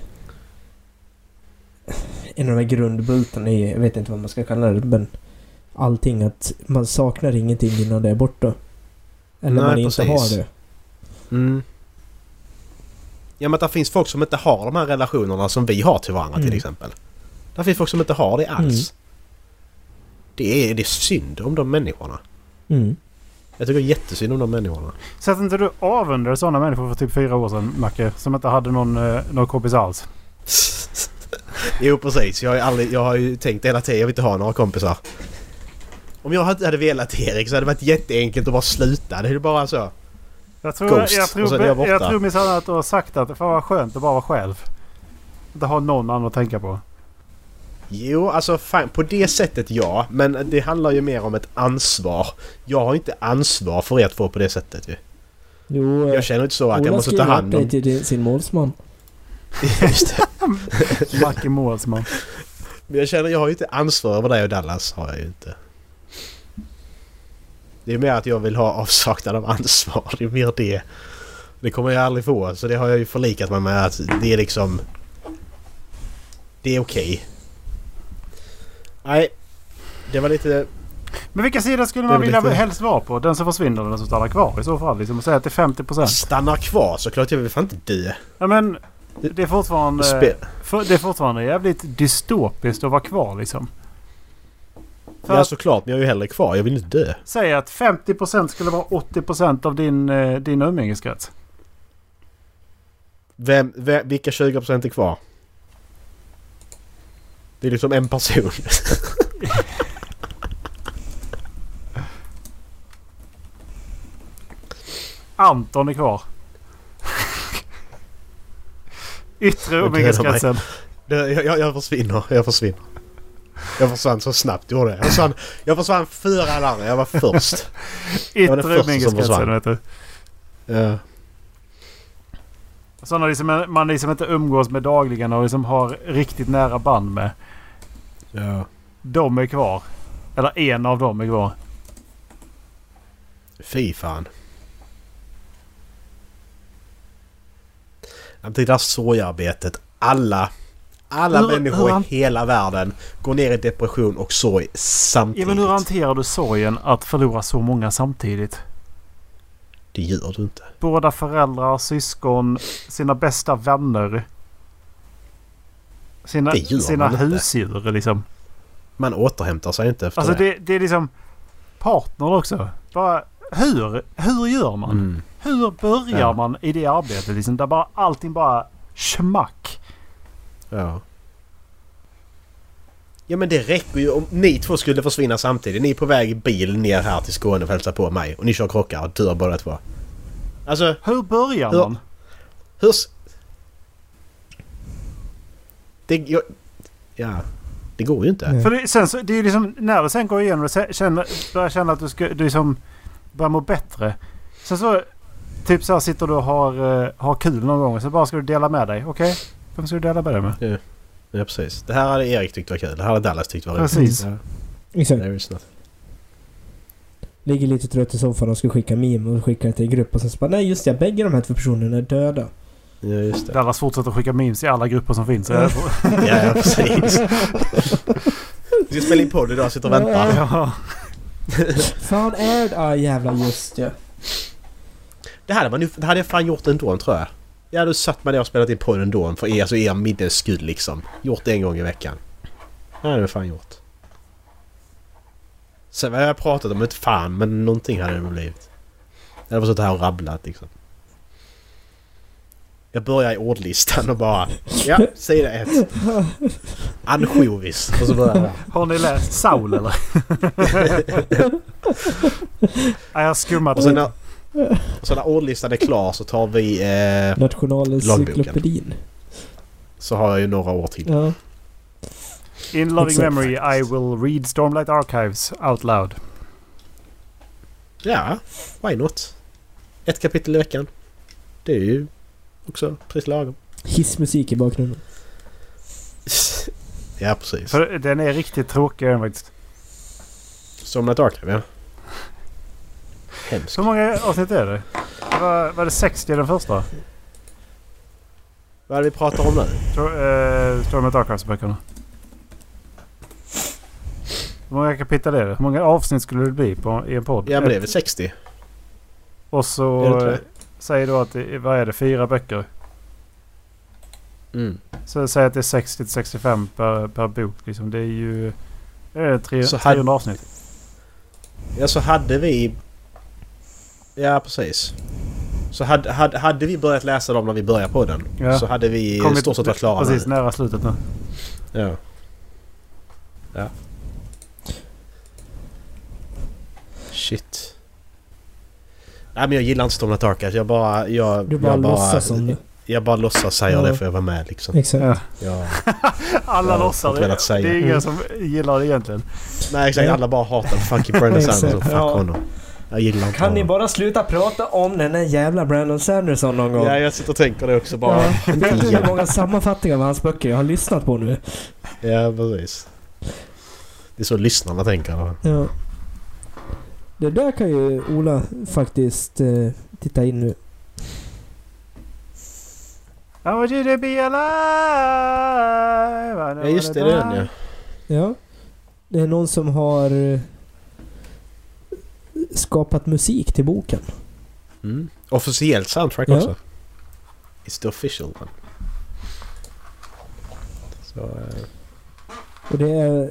En av de här grundbultarna i, jag vet inte vad man ska kalla det, men... Allting att man saknar ingenting innan det är borta. Eller Nej, man inte precis. har det. Mm. Ja men det finns folk som inte har de här relationerna som vi har till varandra Mm. till exempel. Det finns folk som inte har det alls. Det, är, det är synd om de människorna. Mm. Jag tycker jättesynd om de människorna. Så att inte du avundade sådana människor för typ fyra år sedan Macke? Som inte hade någon, eh, någon kompis alls. jo precis. Jag har, aldrig, jag har ju tänkt hela tiden jag vill inte ha några kompisar. Om jag inte hade velat Erik så hade det varit jätteenkelt att bara sluta. Det är bara så. Jag tror, Ghost. jag tror, jag tror minsann att du har sagt att det får vara skönt att bara vara själv. Inte ha någon annan att tänka på. Jo, alltså fan, på det sättet ja. Men det handlar ju mer om ett ansvar. Jag har inte ansvar för er två på det sättet ju. Jo, eh, Jag känner inte så att jag Ola måste ta hand om... till din- sin målsman. Just det. Macke målsman. Men jag känner jag har ju inte ansvar över dig och Dallas. Har jag ju inte. Det är mer att jag vill ha avsaknad av ansvar. Det är mer det. Det kommer jag aldrig få. Så det har jag ju förlikat mig med att det är liksom... Det är okej. Nej. Det var lite... Men vilka sidor skulle man vilja lite- helst vara på? Den som försvinner eller den som stannar kvar i så fall? Liksom säga att det är 50%. Stanna kvar såklart. Jag vill fan inte dö. Ja men Det är fortfarande... Spe- För det är fortfarande jävligt dystopiskt att vara kvar liksom. För ja såklart, men jag är ju hellre kvar. Jag vill inte dö. säg att 50% skulle vara 80% av din, eh, din umgängeskrets. Vem, vem, vilka 20% är kvar? Det är liksom en person. Anton är kvar. Yttre. Det, jag, jag, jag försvinner. Jag försvinner. Jag försvann så snabbt gjorde jag. Jag försvann, jag försvann alla andra. Jag var först. Yttre försvann. vet du. Ja. Sådana liksom man liksom inte umgås med dagligen och liksom har riktigt nära band med. ja. De är kvar. Eller en av dem är kvar. Fy fan. Det här sorgearbetet. Alla, alla Hur- människor hur i hela världen går ner i depression och sorg Ja, samtidigt. men hur hanterar du sorgen att förlora så många samtidigt? Det gör du inte. Båda föräldrar, syskon, sina bästa vänner. Sina, sina inte. husdjur liksom. Man återhämtar sig inte efter Alltså det. det, det är liksom partner också. Bara, hur, hur gör man? Mm. Hur börjar Ja. man i det arbetet liksom? Där bara allting bara schmack. Ja. Ja men det räcker ju om ni två skulle försvinna samtidigt. Ni är på väg i bil ner här till Skåne för att hälsa på mig. Och ni kör krockar och dör båda två. Alltså Hur börjar Hur- man? hur... s- Det... Jag, ja. Det går ju inte. Nej. För det, sen så, det är ju liksom när du sen går igenom och känner, börjar känna att du, ska, du liksom börjar må bättre. Sen så typ så här sitter du och har, eh, har kul någon gång och så bara ska du dela med dig. Okej? Vem ska du dela med dig med? Ja precis. Det här hade Erik tyckt var kul. Det här hade Dallas tyckt var roligt. Precis. Ja, Exakt. Ligger lite trött i soffan och ska skicka meme och skicka det till en grupp och sen så bara nej just det, bägge de här två personerna är döda. Ja just det. Dallas fortsätter skicka memes i alla grupper som finns. Ja. Ja, ja precis. Vi ska spela in podd idag. Sitter och väntar. ja. Fan är det? Ah jävlar just ja. Det hade, man ju, det hade jag fan gjort ändå tror jag. Jag hade satt mig ner och spelat in podden ändå för er, alltså er minnes skull liksom. Gjort det en gång i veckan. Det hade jag fan gjort. Sen vad jag har pratat om ett fan men någonting hade det blivit. Jag hade suttit här och rabblat liksom. Jag börjar i ordlistan och bara... Ja, sida ett. Ansjovis. Och så börjar jag. Har ni läst Saul eller? ja, jag skummade Och sen lite. Så när ordlistan är klar så tar vi... Eh, Nationalencyklopedin. så har jag ju några år till. Ja. In loving Exakt. memory I will read Stormlight Archives out loud. Ja, why not? Ett kapitel i veckan. Det är ju också precis lagom. Hissmusik i bakgrunden. ja, precis. För den är riktigt tråkig faktiskt. Somnat Archive, ja. Hemskt. Hur många avsnitt är det? Var, var det 60 i den första? Vad är det vi pratar om nu? Tror- eh, Stormlight Archives-böckerna. Hur många kapitel är det? Hur många avsnitt skulle det bli på, i en podd? Ja, men det är väl 60? Och så det inte det? eh, säg då att det är, vad är det, fyra böcker. Mm. Så säg att det är 60-65 per, per bok. Liksom. Det är ju det är tre, Så hade- 300 avsnitt. Ja, så hade vi... Ja, precis. Så hade, hade, hade vi börjat läsa dem när vi började på den Ja. så hade vi i Kommit- stort sett varit klara Precis, nära slutet nu. Ja. Ja. Shit. Nej men jag gillar inte Stormlight Archive. Jag bara... Jag, Du bara jag låtsas som det. Jag bara låtsas säga Ja. det för jag var med liksom. Exakt. Ja. Jag, Alla låtsas det. säga. Det är ingen Mm. som gillar det egentligen. nej exakt, alla bara hatar fucking Brandon Exakt. Sanderson. Fuck Ja. honom. Jag gillar inte Kan ni honom. bara sluta prata om den där jävla Brandon Sanderson någon gång? Ja, jag sitter och tänker det också bara. Ja, vet du hur många sammanfattningar av hans böcker jag har lyssnat på nu? Ja, precis. Det är så lyssnarna tänker. Ja. Det där kan ju Ola faktiskt eh, titta in nu. I want you to be alive. Ja just det, det är den ja. Ja. Det är någon som har eh, skapat musik till boken. Mm. Officiellt soundtrack Ja. också. It's the official one. Så... eh, Och det är,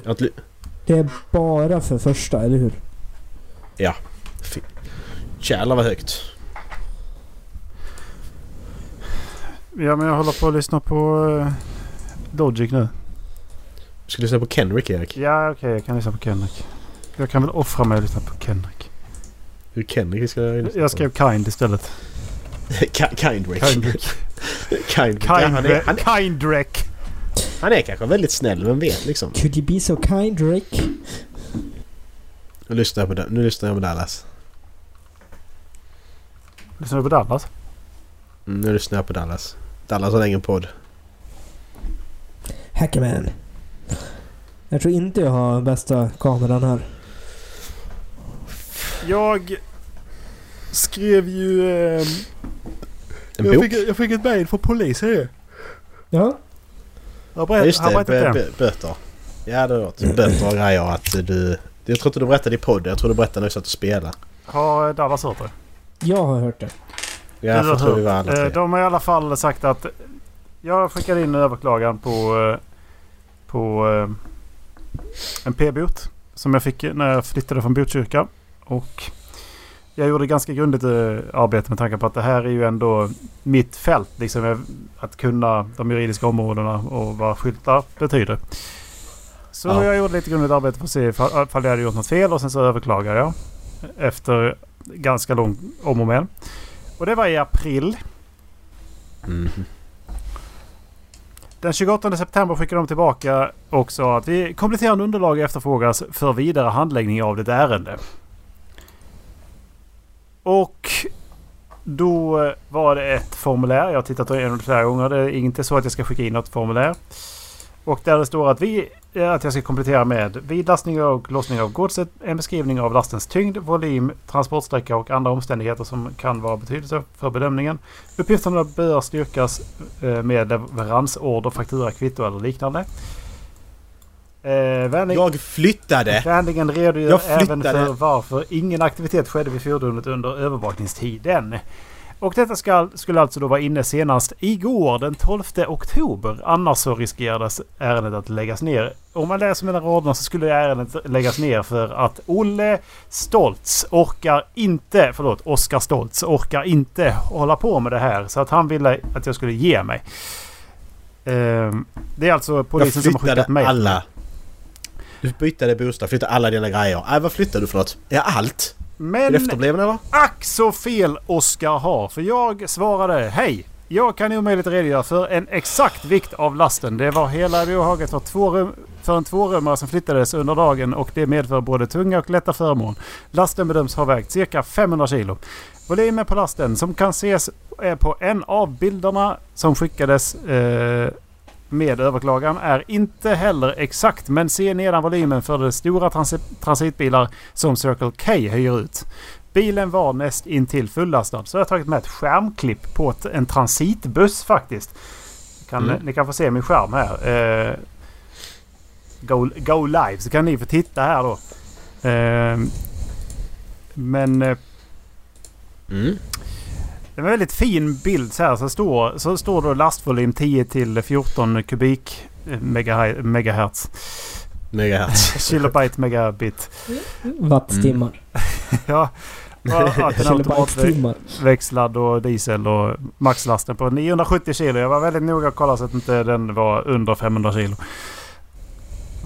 det är bara för första, eller hur? Fy- Jävlar vad högt. Ja, men jag håller på att lyssna på uh, Logic nu. Du ska lyssna på Kenrick Erik. Ja, okej. jag kan lyssna på Kendrick. Jag kan väl offra mig och lyssna på Kendrick. Hur Kenrick ska jag Jag skrev Kind istället. Kindrick. Kindrick. Kindrick. Ja, han, är, han, är kanske väldigt snäll, vem vet liksom. Could you be so kind Rick? Nu lyssnar jag på, nu lyssnar jag på Dallas. Lyssnar du på Dallas? Mm, nu lyssnar jag på Dallas. Dallas har en egen podd. Hackerman. Jag tror inte jag har bästa kameran här. Jag skrev ju... ehm, En jag, bok? fick, jag fick ett mejl från polisen ju. Ja. Jag Ja, berätt, just det, det. bö, böter. Ja, det har varit böter och grejer att du... Jag tror inte du berättade i podden. Jag tror du berättade när vi satt och spelade. Har Dallas hört det? Jag har hört det. Ja, jag tror vi var alla Eh, tre. De har i alla fall sagt att jag skickade in en överklagan på, eh, på eh, en p-bot som jag fick när jag flyttade från Botkyrka. Och jag gjorde ganska grundligt eh, arbete med tanke på att det här är ju ändå mitt fält. Liksom, Jag- att kunna de juridiska områdena och vad skyltar betyder. Så Ja. jag gjorde lite grundligt arbete för att se ifall ifall jag hade gjort något fel och sen så överklagade jag. Efter ganska lång om och men. Och det var i april. Mhm. Den 28 september skickade de tillbaka och sa att vi kompletterande underlag efterfrågas för vidare handläggning av det ärende. Och då var det ett formulär. Jag har tittat igenom det flera gånger. Det är inte så att jag ska skicka in något formulär. Och där det står att, vi, eh, att jag ska komplettera med vid lastning och lossning av godset en beskrivning av lastens tyngd, volym, transportsträcka och andra omständigheter som kan vara betydelse för bedömningen. Uppgifterna bör styrkas eh, med leveransorder, faktura, kvitto eller liknande. Eh, vänlig, Jag flyttade! Vänligen redogör Jag även flyttade. för varför ingen aktivitet skedde vid fordonet under övervakningstiden. Och detta ska, skulle alltså då vara inne senast igår den 12 oktober. Annars så riskerades ärendet att läggas ner. Om man läser mellan raderna så skulle ärendet läggas ner för att Olle Stoltz orkar inte, förlåt, Oskar Stoltz orkar inte hålla på med det här. Så att han ville att jag skulle ge mig. Ehm, det är alltså Jag polisen som har skickat flyttade mig. alla. Du bytte bostad, flyttade alla dina grejer. Äh, vad flyttade du för något? Ja, allt! Men ack så fel Oskar har. För jag svarade Hej! Jag kan omöjligt redogöra för en exakt vikt av lasten. Det var hela bohaget för, två rum, för en tvårummare som flyttades under dagen och det medför både tunga och lätta föremål. Lasten bedöms ha vägt cirka 500 kilo. Volymen på lasten som kan ses är på en av bilderna som skickades eh, med överklagan är inte heller exakt men se nedan volymen för de stora transi- transitbilar som Circle K hyr ut. Bilen var näst intill fullastad. Så jag har tagit med ett skärmklipp på ett, en transitbuss faktiskt. Kan, Mm. Ni kan få se min skärm här. Eh, go, go live så kan ni få titta här då. Eh, men eh, Mm. Det var en väldigt fin bild så här. Så står, så står då lastvolym 10 till 14 kubik eh, megahertz. Megahertz. Kilobyte megabit. Ja. Att den är Kilobyte-timmar. automatväxlad och diesel och maxlasten på 970 kilo. Jag var väldigt noga och kollade så att inte den var under 500 kilo.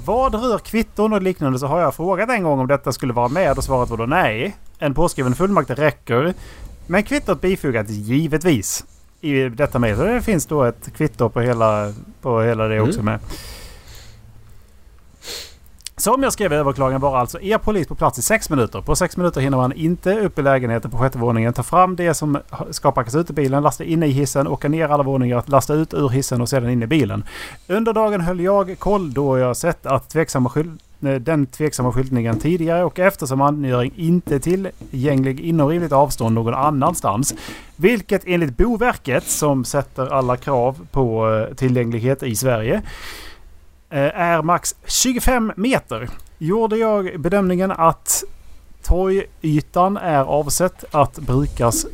Vad rör kvitton och liknande så har jag frågat en gång om detta skulle vara med och svaret var då nej. En påskriven fullmakt räcker. Men kvittot bifogat givetvis i detta mejl. Det finns då ett kvitto på hela, på hela det också med. Som jag skrev i överklagan var alltså er polis på plats i sex minuter. På sex minuter hinner man inte upp i lägenheten på sjätte våningen, ta fram det som ska packas ut i bilen, lasta in i hissen, åka ner alla våningar, lasta ut ur hissen och sedan in i bilen. Under dagen höll jag koll då jag sett att tveksamma skyld, eh, Eh, den tveksamma skyltningen tidigare och eftersom angöring inte är tillgänglig inom rimligt avstånd någon annanstans. Vilket enligt Boverket, som sätter alla krav på eh, tillgänglighet i Sverige, eh, är max 25 meter. Gjorde jag bedömningen att torgytan är avsett att brukas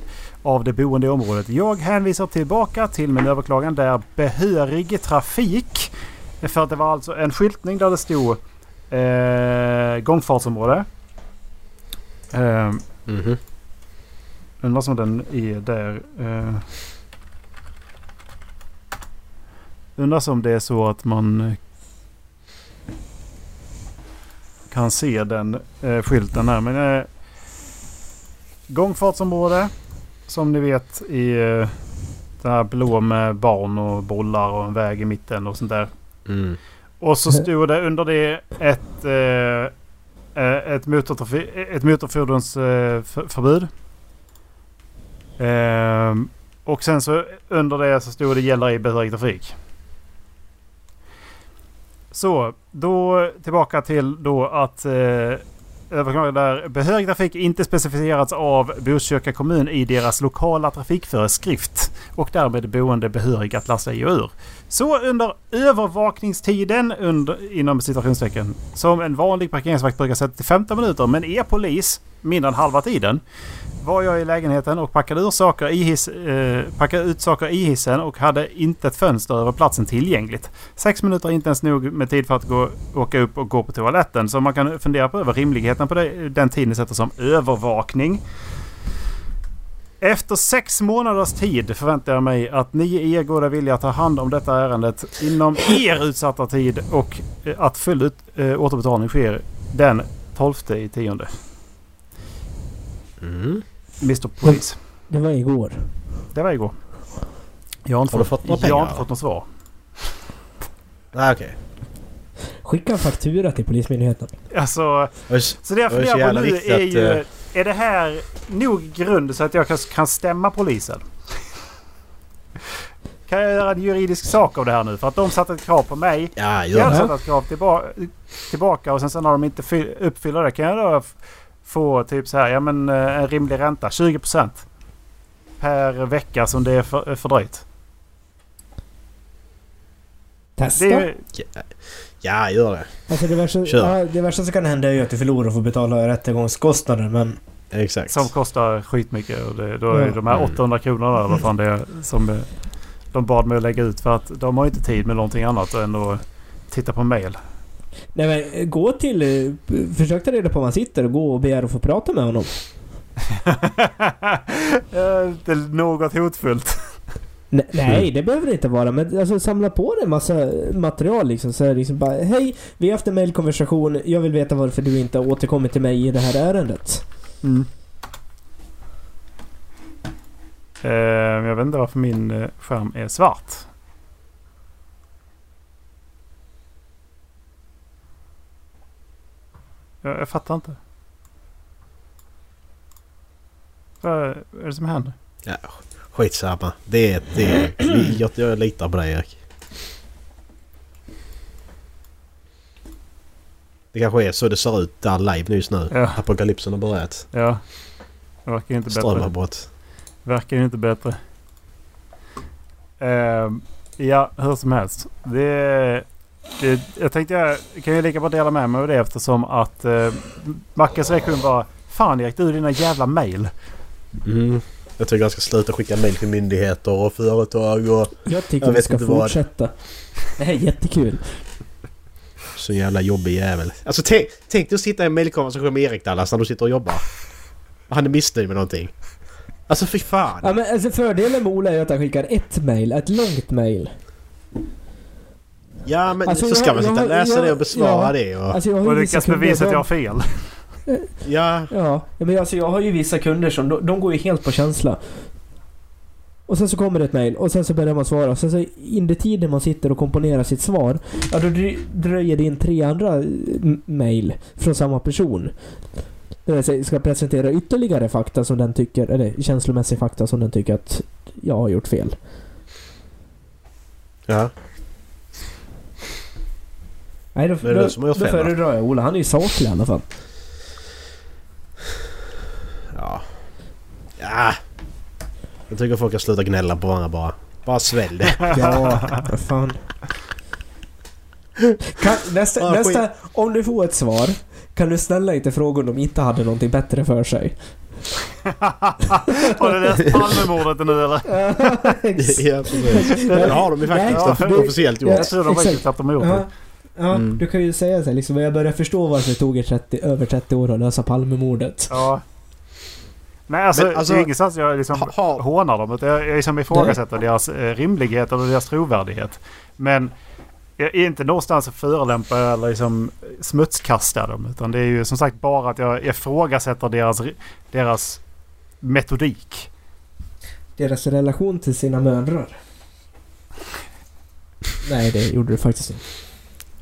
av det boende i området. Jag hänvisar tillbaka till min överklagan där behörig trafik För att det var alltså en skyltning där det stod eh, gångfartsområde. Eh, Mhm. undrar som den är där. Eh, undrar som det är så att man eh, kan se den eh, skylten här. Men eh, gångfartsområde som ni vet i eh, det här blå med barn och bollar och en väg i mitten och sånt där. Mm. Och så stod det under det ett, eh, eh ett, motortrafi- ett motorfordonsförbud. Eh, ehm, och sen så under det så stod det gäller i behörig trafik. Så då tillbaka till då att eh, överklagan där behörig trafik inte specificerats av Botkyrka kommun i deras lokala trafikföreskrift och därmed boende behörig att lasta i och ur. Så under övervakningstiden under, inom situationstecken som en vanlig parkeringsvakt brukar sätta till 15 minuter men är polis mindre än halva tiden var jag i lägenheten och packade, ur saker i hiss, eh, packade ut saker i hissen och hade inte ett fönster över platsen tillgängligt. Sex minuter är inte ens nog med tid för att gå, åka upp och gå på toaletten. Så man kan fundera på över rimligheten på det, den tiden ni sätter som övervakning. Efter sex månaders tid förväntar jag mig att ni i er goda vilja tar hand om detta ärendet inom er utsatta tid och eh, att full ut, eh, återbetalning sker den 12 i tionde. Mm. Mr Police. Det var igår. Det var igår. Jag har inte, Har fått, fått några jag har pengar, inte fått något svar. Ah, okej. Skicka en faktura till Polismyndigheten. Alltså, Okay. så det jag funderar på nu är att, ju... eh, Är det här nog grund så att jag kan, kan stämma polisen? Kan jag göra en juridisk sak av det här nu? För att de satte ett krav på mig. Ja, Jag har satt ett krav tillba tillbaka och sen så när de inte fy- uppfyller det kan jag då få typ så här, ja men eh, en rimlig ränta. 20% per vecka som det är för, fördröjt. Testa. Det är, Ja, gör det. Alltså det värsta, ja, det värsta som kan hända är ju att du förlorar och får betala rättegångskostnader men... Exakt. Som kostar skitmycket. Och det, då är Ja. de här Mm. 800 kronorna eller vad fan det är som eh, de bad mig att lägga ut. För att de har inte tid med någonting annat än att titta på mail. Nej men eh, gå till... eh, Försök ta reda på var han sitter och gå och begär att få prata med honom. Det är något hotfullt. Ne- nej, det behöver det inte vara. Men alltså samla på dig en massa material liksom. Så här, liksom bara, Hej, vi har haft en mailkonversation. Jag vill veta varför du inte har återkommit till mig i det här ärendet. Mm. Men jag vet inte varför min skärm är svart. Jag, jag fattar inte. Vad är det som händer? Ja, skitsamma. Det är... Det är jag, jag litar på dig Erik. Det kanske är så det ser ut där live just nu. Ja. Apokalypsen har börjat. Ja. Det verkar inte bättre. Strömavbrott. Verkar inte bättre. Ehm, ja, hur som helst. Det, det, jag tänkte jag kan ju lika bra dela med mig av det eftersom att uh, Mackes reaktion var Fan Erik, du dina jävla mail. Mm. Jag tycker jag ska sluta skicka mail till myndigheter och företag och Jag tycker Jag vi ska inte vad. fortsätta. Det här är jättekul. så jävla jobbig jävel. Alltså tänk, tänk dig att sitta i en mailkonversation med Erik Dallas när du sitter och jobbar. Han är missnöjd med någonting. Alltså fy fan. Ja, men alltså fördelen med Ola är att han skickar ett mail, ett långt mail. Ja men Alltså, så ska jag- man sitta och läsa jag- det och besvara ja. det och... Alltså Och lyckas bevisa att jag har fel. Ja, Ja, men alltså jag har ju vissa kunder som, de, de går ju helt på känsla. Och sen så kommer det ett mail och sen så börjar man svara. Sen så under tiden man sitter och komponerar sitt svar, ja då dröjer det in tre andra eh, mail från samma person. Där jag ska presentera ytterligare fakta som den tycker, eller känslomässig fakta som den tycker att jag har gjort fel. ja. Nej, då, det är då, du som har gjort då föredrar jag Ola. Han är ju saklig i alla fall. Ja. Ja. Jag tycker folk ska sluta gnälla på varandra bara. Bara svälj det. Ja, vad fan. Kan, nästa, Ja, nästa, om du får ett svar, kan du snälla inte fråga om de inte hade någonting bättre för sig? Har du läst Palmemordet nu eller? ja, precis. Det har de ju faktiskt officiellt gjort. Jag tror de faktiskt att de har gjort det. Ja Mm. du kan ju säga så här, liksom, jag börjar förstå varför det tog er 30, över 30 år att lösa Palmemordet. Ja. Nej alltså, Men, alltså, det är inget så att jag liksom Ha- ha- hånar dem. Jag, jag liksom ifrågasätter deras eh, rimlighet eller deras trovärdighet. Men jag är inte någonstans att förolämpa eller liksom smutskasta dem. Utan det är ju som sagt bara att jag ifrågasätter deras, deras metodik. Deras relation till sina mödrar. Nej, det gjorde du faktiskt inte.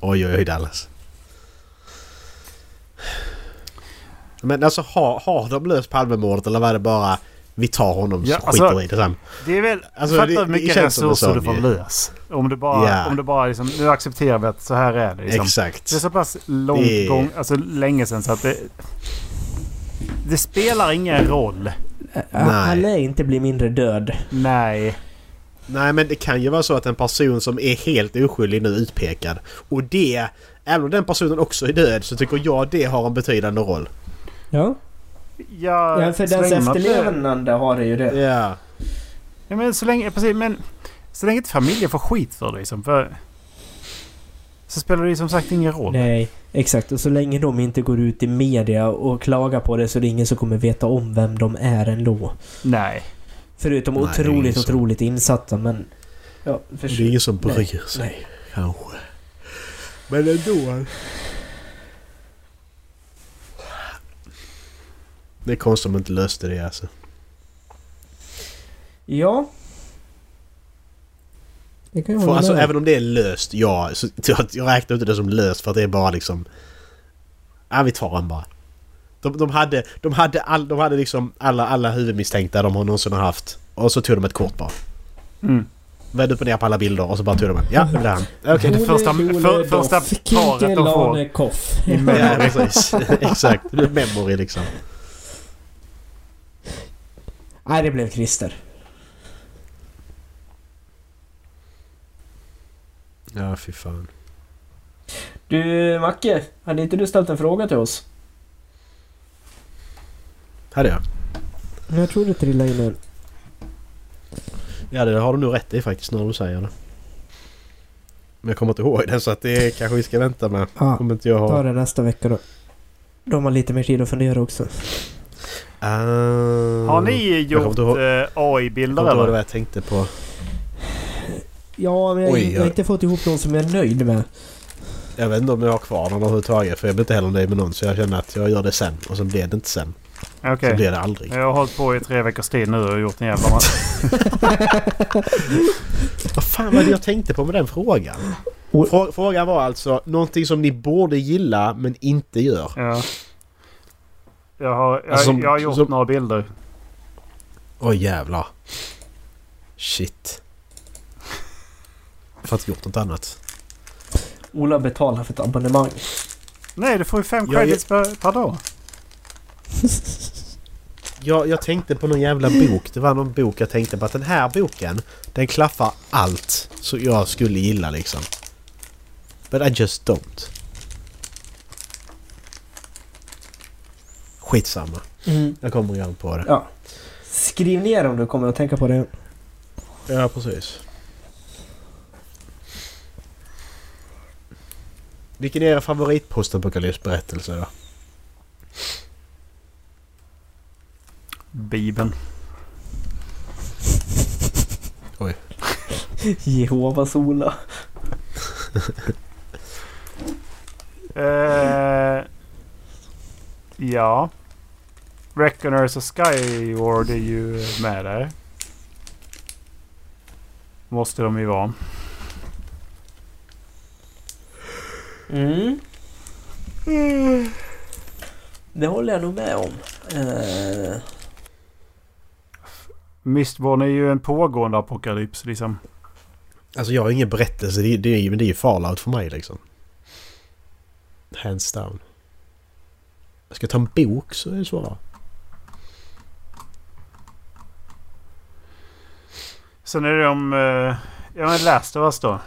Oj, oj, oj Dallas. Men alltså har, har de löst Palmemordet eller var det bara vi tar honom Ja, så alltså- skiter vi i det sen? Det är väl... Alltså, fatta hur det mycket resurser du får lös. Om du bara, Ja. om du bara liksom, nu accepterar vi att så här är det. Liksom. Exakt. Det är så pass långt Det- gång, alltså länge sedan så att det... Det spelar ingen roll. Han lär inte bli mindre död. Nej. Nej men det kan ju vara så att en person som är helt oskyldig nu är utpekad. Och det, även om den personen också är död så tycker jag det har en betydande roll. Ja. Jag, Ja, för så dens efterlevande har det ju det. Ja. Ja, men så länge, precis, men så länge inte familjen får skit för det liksom. För, så spelar det ju som sagt ingen roll. Nej, exakt. Och så länge de inte går ut i media och klagar på det så är det ingen som kommer veta om vem de är ändå. Nej. Förutom Nej, otroligt, otroligt insatta men... Ja, Det är ingen som Nej, bryr sig nej. kanske. Men ändå. Det är konstigt om de inte löste det alltså. Ja. Det kan jag För, alltså med även om det är löst, ja. Så, jag, jag räknar inte det som löst för att det är bara liksom... Ja, vi tar den bara. De, de hade, de hade, all, de hade liksom alla, alla huvudmisstänkta de har någonsin har haft. Och så tog de ett kort bara. Mm. Vände upp och ner på alla bilder och så bara tog de en. Ja, det blev han. Okej. det första- för- första paret de får. Koff. Ja, precis. Exakt. Det är memory liksom. Nej, det blev Christer. Ja, fy fan. Du, Macke. Hade inte du ställt en fråga till oss? Hade jag? Jag tror det trillade in en. Ja, det har du nog rätt i faktiskt när du säger det. Men jag kommer inte ihåg den så att det kanske vi ska vänta med. Ja, Om inte jag ta har... det nästa vecka då. De har man lite mer tid att fundera också. Ah, Har ni gjort inte ihåg- eh, Jag AI-bilder kommer inte ihåg vad eller? jag tänkte på. Ja, men jag, Oj, jag har inte fått ihop någon som jag är nöjd med. Jag vet inte om jag har kvar någon överhuvudtaget för jag blir inte heller nöjd med någon så jag känner att jag gör det sen och så blir det inte sen. Okej. Så blir det aldrig. Jag har hållit på i tre veckors tid nu och gjort en jävla massa. Vad fan var det jag tänkte på med den frågan? Frå- Frågan var alltså någonting som ni borde gilla men inte gör. Ja. Jag har, jag, Alltså, som- jag har gjort som- några bilder. Oj jävlar. Shit. Jag har inte gjort något annat. Ola betalar för ett abonnemang. Nej, du får ju fem Jag- credits per, per dag. Jag, jag tänkte på någon jävla bok. Det var någon bok jag tänkte på att den här boken den klaffar allt så jag skulle gilla liksom. But I just don't. Skitsamma. Mm. Jag kommer igång på det. Ja. Skriv ner om du kommer att tänka på det. Ja, precis. Vilken är er favorit postapokalypsberättelse då? Bibeln. Jehovas Ola. Eh, ja. Reckoners och Skyward är ju med där. Måste de ju vara. Mm. Det håller jag nog med om. Eh, Mistborn är ju en pågående apokalyps liksom. Alltså jag har ingen berättelse. Det, är- det, är, men det är ju Fallout för mig liksom. Hands down. Jag ska ta en bok så är det svårare. Sen är det om... Eh, ja men Last of Us då.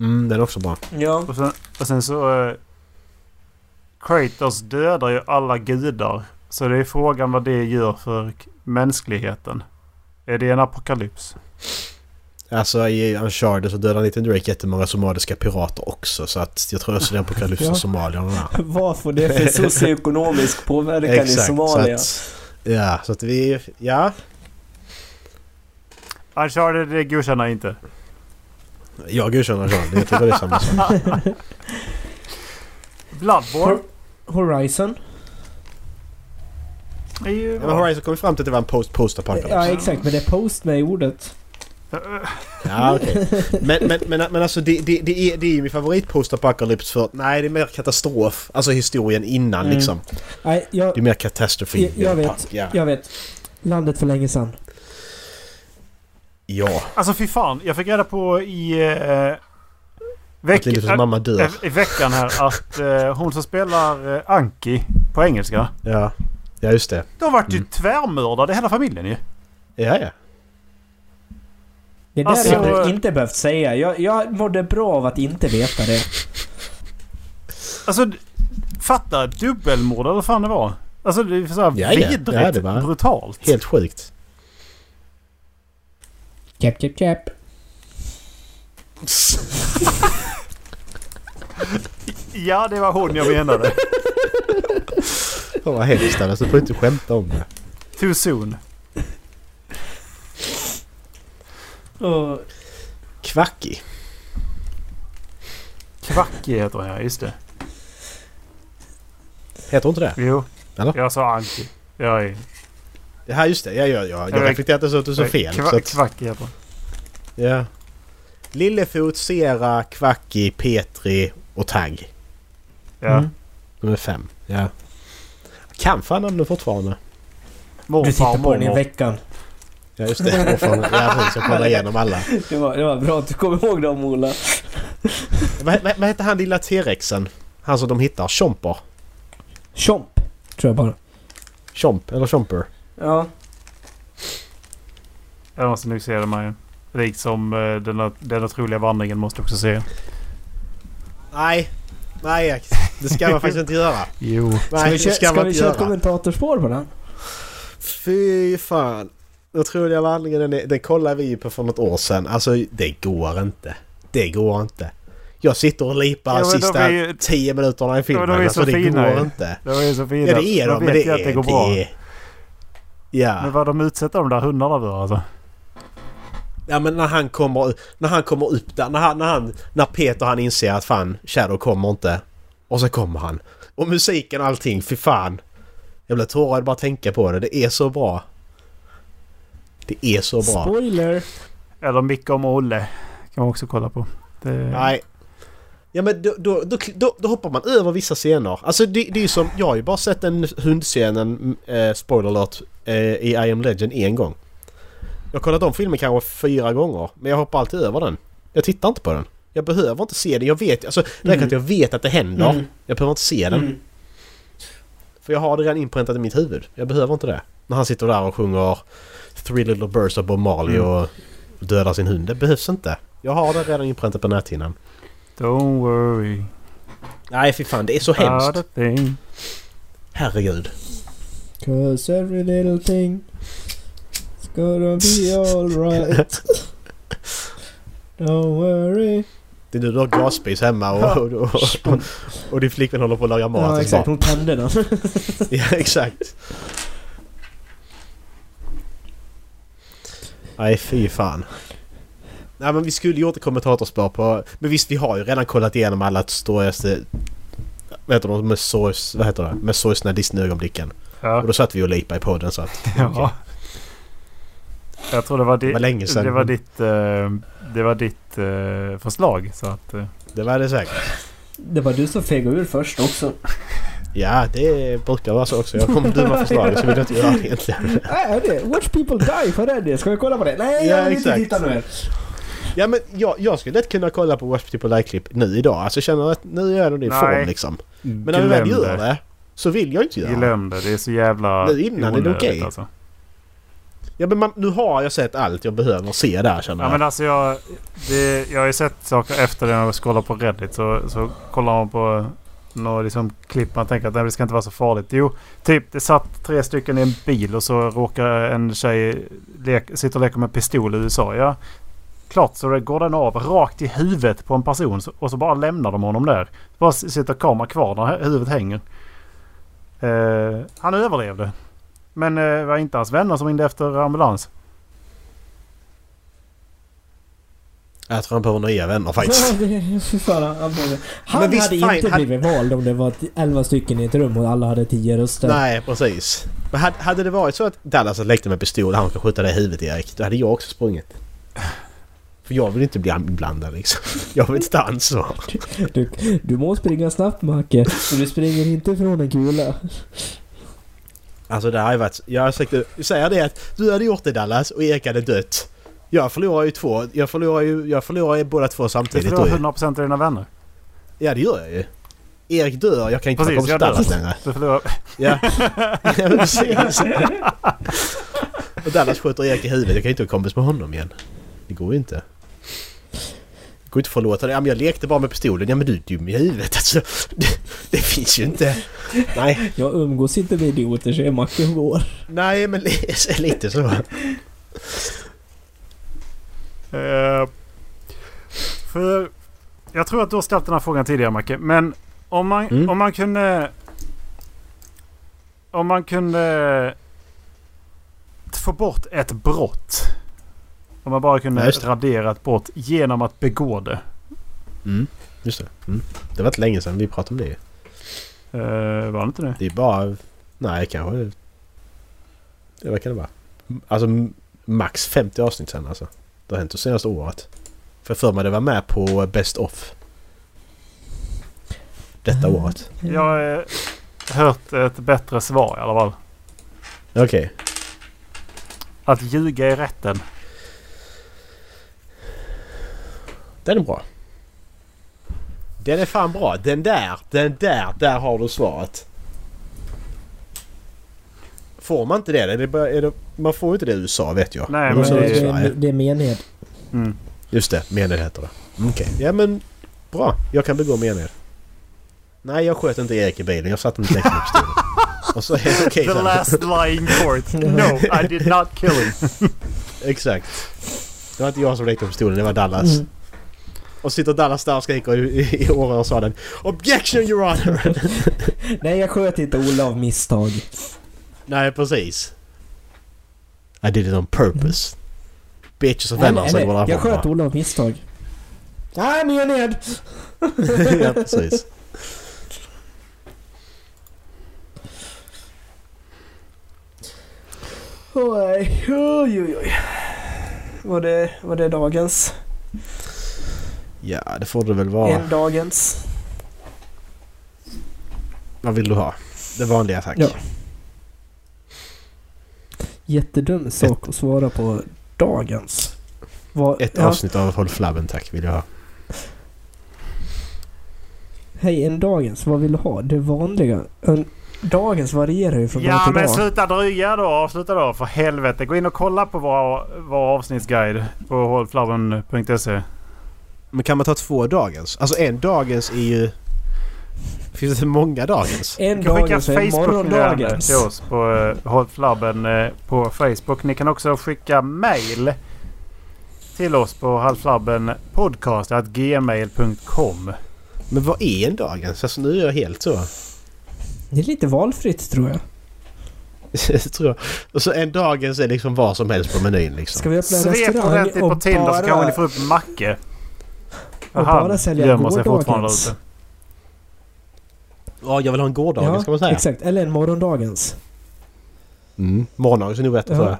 Mm, den är också bra. ja. Och sen, och sen så... Eh, Kratos dödar ju alla gudar. Så det är frågan vad det gör för mänskligheten. Är det en apokalyps? Alltså i Uncharted så dödar Nathan Drake jättemånga somaliska pirater också så att jag tror också det är en apokalyps för somalierna. Vad får det för socioekonomisk påverkan i Somalia? Så att, ja, så att vi... Ja. Uncharted det godkänner jag inte. Jag godkänner Uncharted. Jag tycker det är samma sak. Bloodborne Horizon? Är ju... Ja, men Horizon kom vi fram till att det var en post post apocalypse Ja, exakt. Men det är post med i ordet. Ja, okej. Men, men, men, men alltså det, det, det, är, det är ju min favorit post apocalypse för... Nej, det är mer katastrof. Alltså historien innan Mm. liksom. Nej, jag, Det är mer katastrofi. Jag- jag vet. Ja. jag vet. Landet för länge sedan. ja. Alltså fy fan. Jag fick reda på i... Eh, veck- mamma dör. äh, I veckan här att eh, hon som spelar eh, Anki på engelska. Ja. Ja, just det. De vart ju Mm. tvärmördade hela familjen ju. Ja, ja. Det där Alltså- hade jag inte behövt säga. Jag, jag mådde bra av att inte veta det. Alltså fatta dubbelmord eller vad fan det var. Alltså det är så här Ja, ja. vidrigt Ja, det var- brutalt. Helt sjukt. Käpp, käpp, käpp. Ja det var hon jag menade. Fan vad hemskt alltså. Du får inte skämta om det. Too soon. Och, Kvackig. Kvacki heter hon ja, just det. Heter hon inte det? Jo. Eller? Jag sa Anki. Jag är... Ja, just det. Ja, ja, ja. Jag reflekterade så att du sa fel. Kva, Så att, Kvacki heter hon. ja. Lillefot, Sera, Kvacki, Petri och Tagg. Ja. Mm. De är fem. Ja. Kan fan namnen fortfarande. Du Morfar tittar och på den i mormor. veckan. Ja, just det. Från, ja, precis. Jag kollar igenom alla. Det var, det var bra att du kom ihåg dem Ola. Vad, vad, vad heter han lilla T-rexen? Han som de hittar? Chomper? Chomp, tror jag bara. Chomp eller Chomper? Ja. Jag måste nog se den här. Likt som eh, den, den otroliga vandringen måste också se. Nej. Nej, det ska man faktiskt inte göra. Jo. Ska Nej, vi, det kö- ska ska man vi köra ett kommentatorspår på den? Fy fan. Den otroliga vandringen, den, är- den kollade vi ju på för något år sedan. Alltså, det går inte. Det går inte. Jag sitter och lipar Ja, de de sista är ju- tio minuterna i filmen. de är alltså, så det fina går ju. inte. Det var ju så fina. Ja, det är de. Men det jag är... att det går bra. det är- Ja. Men vad de utsätter de där hundarna för alltså. Ja men när han kommer, när han kommer upp där, när, han, när, han, när Peter han inser att fan Shadow kommer inte. Och så kommer han. Och musiken och allting, fy fan. Jag blir tårad bara att tänka på det. Det är så bra. Det är så bra. Spoiler! Eller Micke och Olle. Kan man också kolla på. Det, Nej. Ja men då, då, då, då, då hoppar man över vissa scener. Alltså det, det är ju som, jag har ju bara sett den hundscenen, eh, spoiler alert, eh, i I am Legend en gång. Jag har kollat om filmen kanske fyra gånger, men jag hoppar alltid över den. Jag tittar inte på den. Jag behöver inte se den. Jag vet, alltså det räcker Mm. att jag vet att det händer. Mm. Jag behöver inte se den. Mm. För jag har det redan inpräntat i mitt huvud. Jag behöver inte det. När han sitter där och sjunger Three Little Birds of Bob Marley Mm. och dödar sin hund. Det behövs inte. Jag har det redan inpräntat på näthinnan. Don't worry. Nej fy fan, det är så hemskt. Herregud. Cause every little thing is gonna be alright. Don't worry. Det är nu du har gasspis hemma och, och, och, och, och din flickvän håller på att laga mat. Ja exakt, hon tände den. Ja, exakt. Nej, fy fan. Nej, men vi skulle gjort ett kommentatorspår på... Men visst, vi har ju redan kollat igenom alla storigaste... Vad heter de? Med sorgs... Vad heter det? Med sorgsna Disney-ögonblicken. Ja. Och då satt vi och lipade i podden så att... ja. Jag tror det var, Det di- var länge sedan. det var ditt, eh, det var ditt eh, förslag. Så att, eh, Det var det säkert. Det var du som fegade ur först också. Ja, det brukar vara så också. Jag kommer dumma förslag så vill jag inte göra det egentligen. Nej, det. Watch people die för det. Ska vi kolla på det? Nej, Ja, jag vill inte titta nu. Ja men jag, jag skulle lätt kunna kolla på Watch People Like-klipp nu idag. Alltså jag känner att nu är det din Nej. form liksom. Men när vi väl gör det så vill jag inte göra det. Glöm det. Det är så jävla Nu innan är det okej. Alltså. Ja men man, nu har jag sett allt jag behöver se där känner Ja jag. men alltså jag... Det, jag har ju sett saker efter det när jag scrollar på Reddit. Så, så kollar man på Något liksom klipp man tänker att nej, det ska inte vara så farligt. Jo, typ det satt tre stycken i en bil och så råkar en tjej sitta och leka med pistol i USA. Ja, klart så det går den av rakt i huvudet på en person och så bara lämnar de honom där. Bara sitter kameran kvar när huvudet hänger. Eh, han överlevde. Men eh, det var inte hans vänner som ringde efter ambulans. Jag tror han behöver nya vänner faktiskt. Han, Men visst, hade fine, inte han- blivit vald om det var 11 stycken i ett rum och alla hade 10 röster. Nej, precis. Men hade, hade det varit så att Dallas hade lekte med pistol och han ska skjuta dig i huvudet Erik, då hade jag också sprungit. För jag vill inte bli inblandad liksom. Jag vill inte ta ansvar. Du, du må springa snabbt Macke, men du springer inte ifrån en kula. Alltså det har ju varit... Jag sagt säga det att du hade gjort det Dallas och Erik hade dött. Jag förlorar ju två. Jag förlorar ju, jag förlorar ju båda två Du samtidigt. förlorar Då, ju. 100% av dina vänner. ja det gör jag ju. Erik dör, jag kan inte Precis, kompis dör. Dallas längre. Du förlorar... Ja, ja precis. och Dallas skjuter Erik i huvudet. Jag kan inte vara kompis med honom igen. Det går ju inte. Går inte att förlåta det. Ja, men jag lekte bara med pistolen. Ja men du är dum i huvudet alltså. Det, det finns ju inte. Nej, Jag umgås inte med idioter, säger Macke och går. nej men li- lite så. Eh, för jag tror att du har ställt den här frågan tidigare Macke. Men om man, Mm. om man kunde... Om man kunde få bort ett brott. Om man bara kunde Ja, just det. radera ett brott genom att begå det. Mm, just det. Mm. Det var inte länge sedan vi pratade om det. Uh, var det inte det? Det är bara... Nej, kanske... Ja, vad kan det vara? Alltså max 50 avsnitt sen alltså. Det har hänt det senaste året. För för mig det var med på Best of. Detta året. Jag har eh, hört ett bättre svar i alla fall. Okej. Att ljuga i rätten. Den är bra. Den är fan bra. Den där, den där, där har du svaret. Får man inte det? Är det, bara, är det man får ju inte det i USA vet jag. Nej, Men det- det i är, det är mened. Mm. Just det, mened heter det. Okej. Ja men bra. Jag kan begå mened. Nej, jag sköt inte Erik i bilen. Jag satt inte direkt med pistolen. Och så är det okej The sen. last lying court. No, I did not kill him. Exakt. Det var inte jag som lekte med pistolen, det var Dallas. Mm. Och sitter Dallas där och skriker i, i, i århörsaden. Objection your honor! Nej, jag sköt inte Ola av misstag. Nej, precis. I did it on purpose. Bitches och vänner Eller, vad jag sköt Ola av misstag. Nej, mened! Ja, precis. Oj, oj, oj. Var det, var det dagens? Ja, det får det väl vara. En dagens? Vad vill du ha? Det vanliga tack. Ja. Jättedum sak att svara på dagens. Vad, Ett ja, avsnitt av Håll Flabben tack vill jag ha. Hej, en dagens. Vad vill du ha? Det vanliga. En, dagens varierar ju från dag Ja till men dag. sluta dryga då. Avsluta då för helvete. Gå in och kolla på vår, vår avsnittsguide på hållflabben.se. Men kan man ta två dagens? Alltså en dagens är ju... Finns det många dagens? En dagens och en morgondagens. till oss på uh, Håll Flabben eh, på Facebook. Ni kan också skicka mail till oss på halvflabbenpodcast.gmail.com. Men vad är en dagens? Alltså nu är jag helt så. Det är lite valfritt tror jag. tror jag. Och så en dagens är liksom vad som helst på menyn liksom. Ska vi öppna en Svep restaurang ordentligt på Tinder så kanske ni bara... får upp Macke. Och Han bara sälja gömmer sig fortfarande gårdagens. ute. Ja, jag vill ha en gårdagens kan man säga. exakt. Eller en morgondagens. Mm. Morgondagens är nog bättre Ja. tror jag.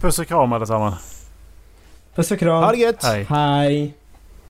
Puss och kram allesammans. Puss och kram. Ha det gött! Hej. Hej.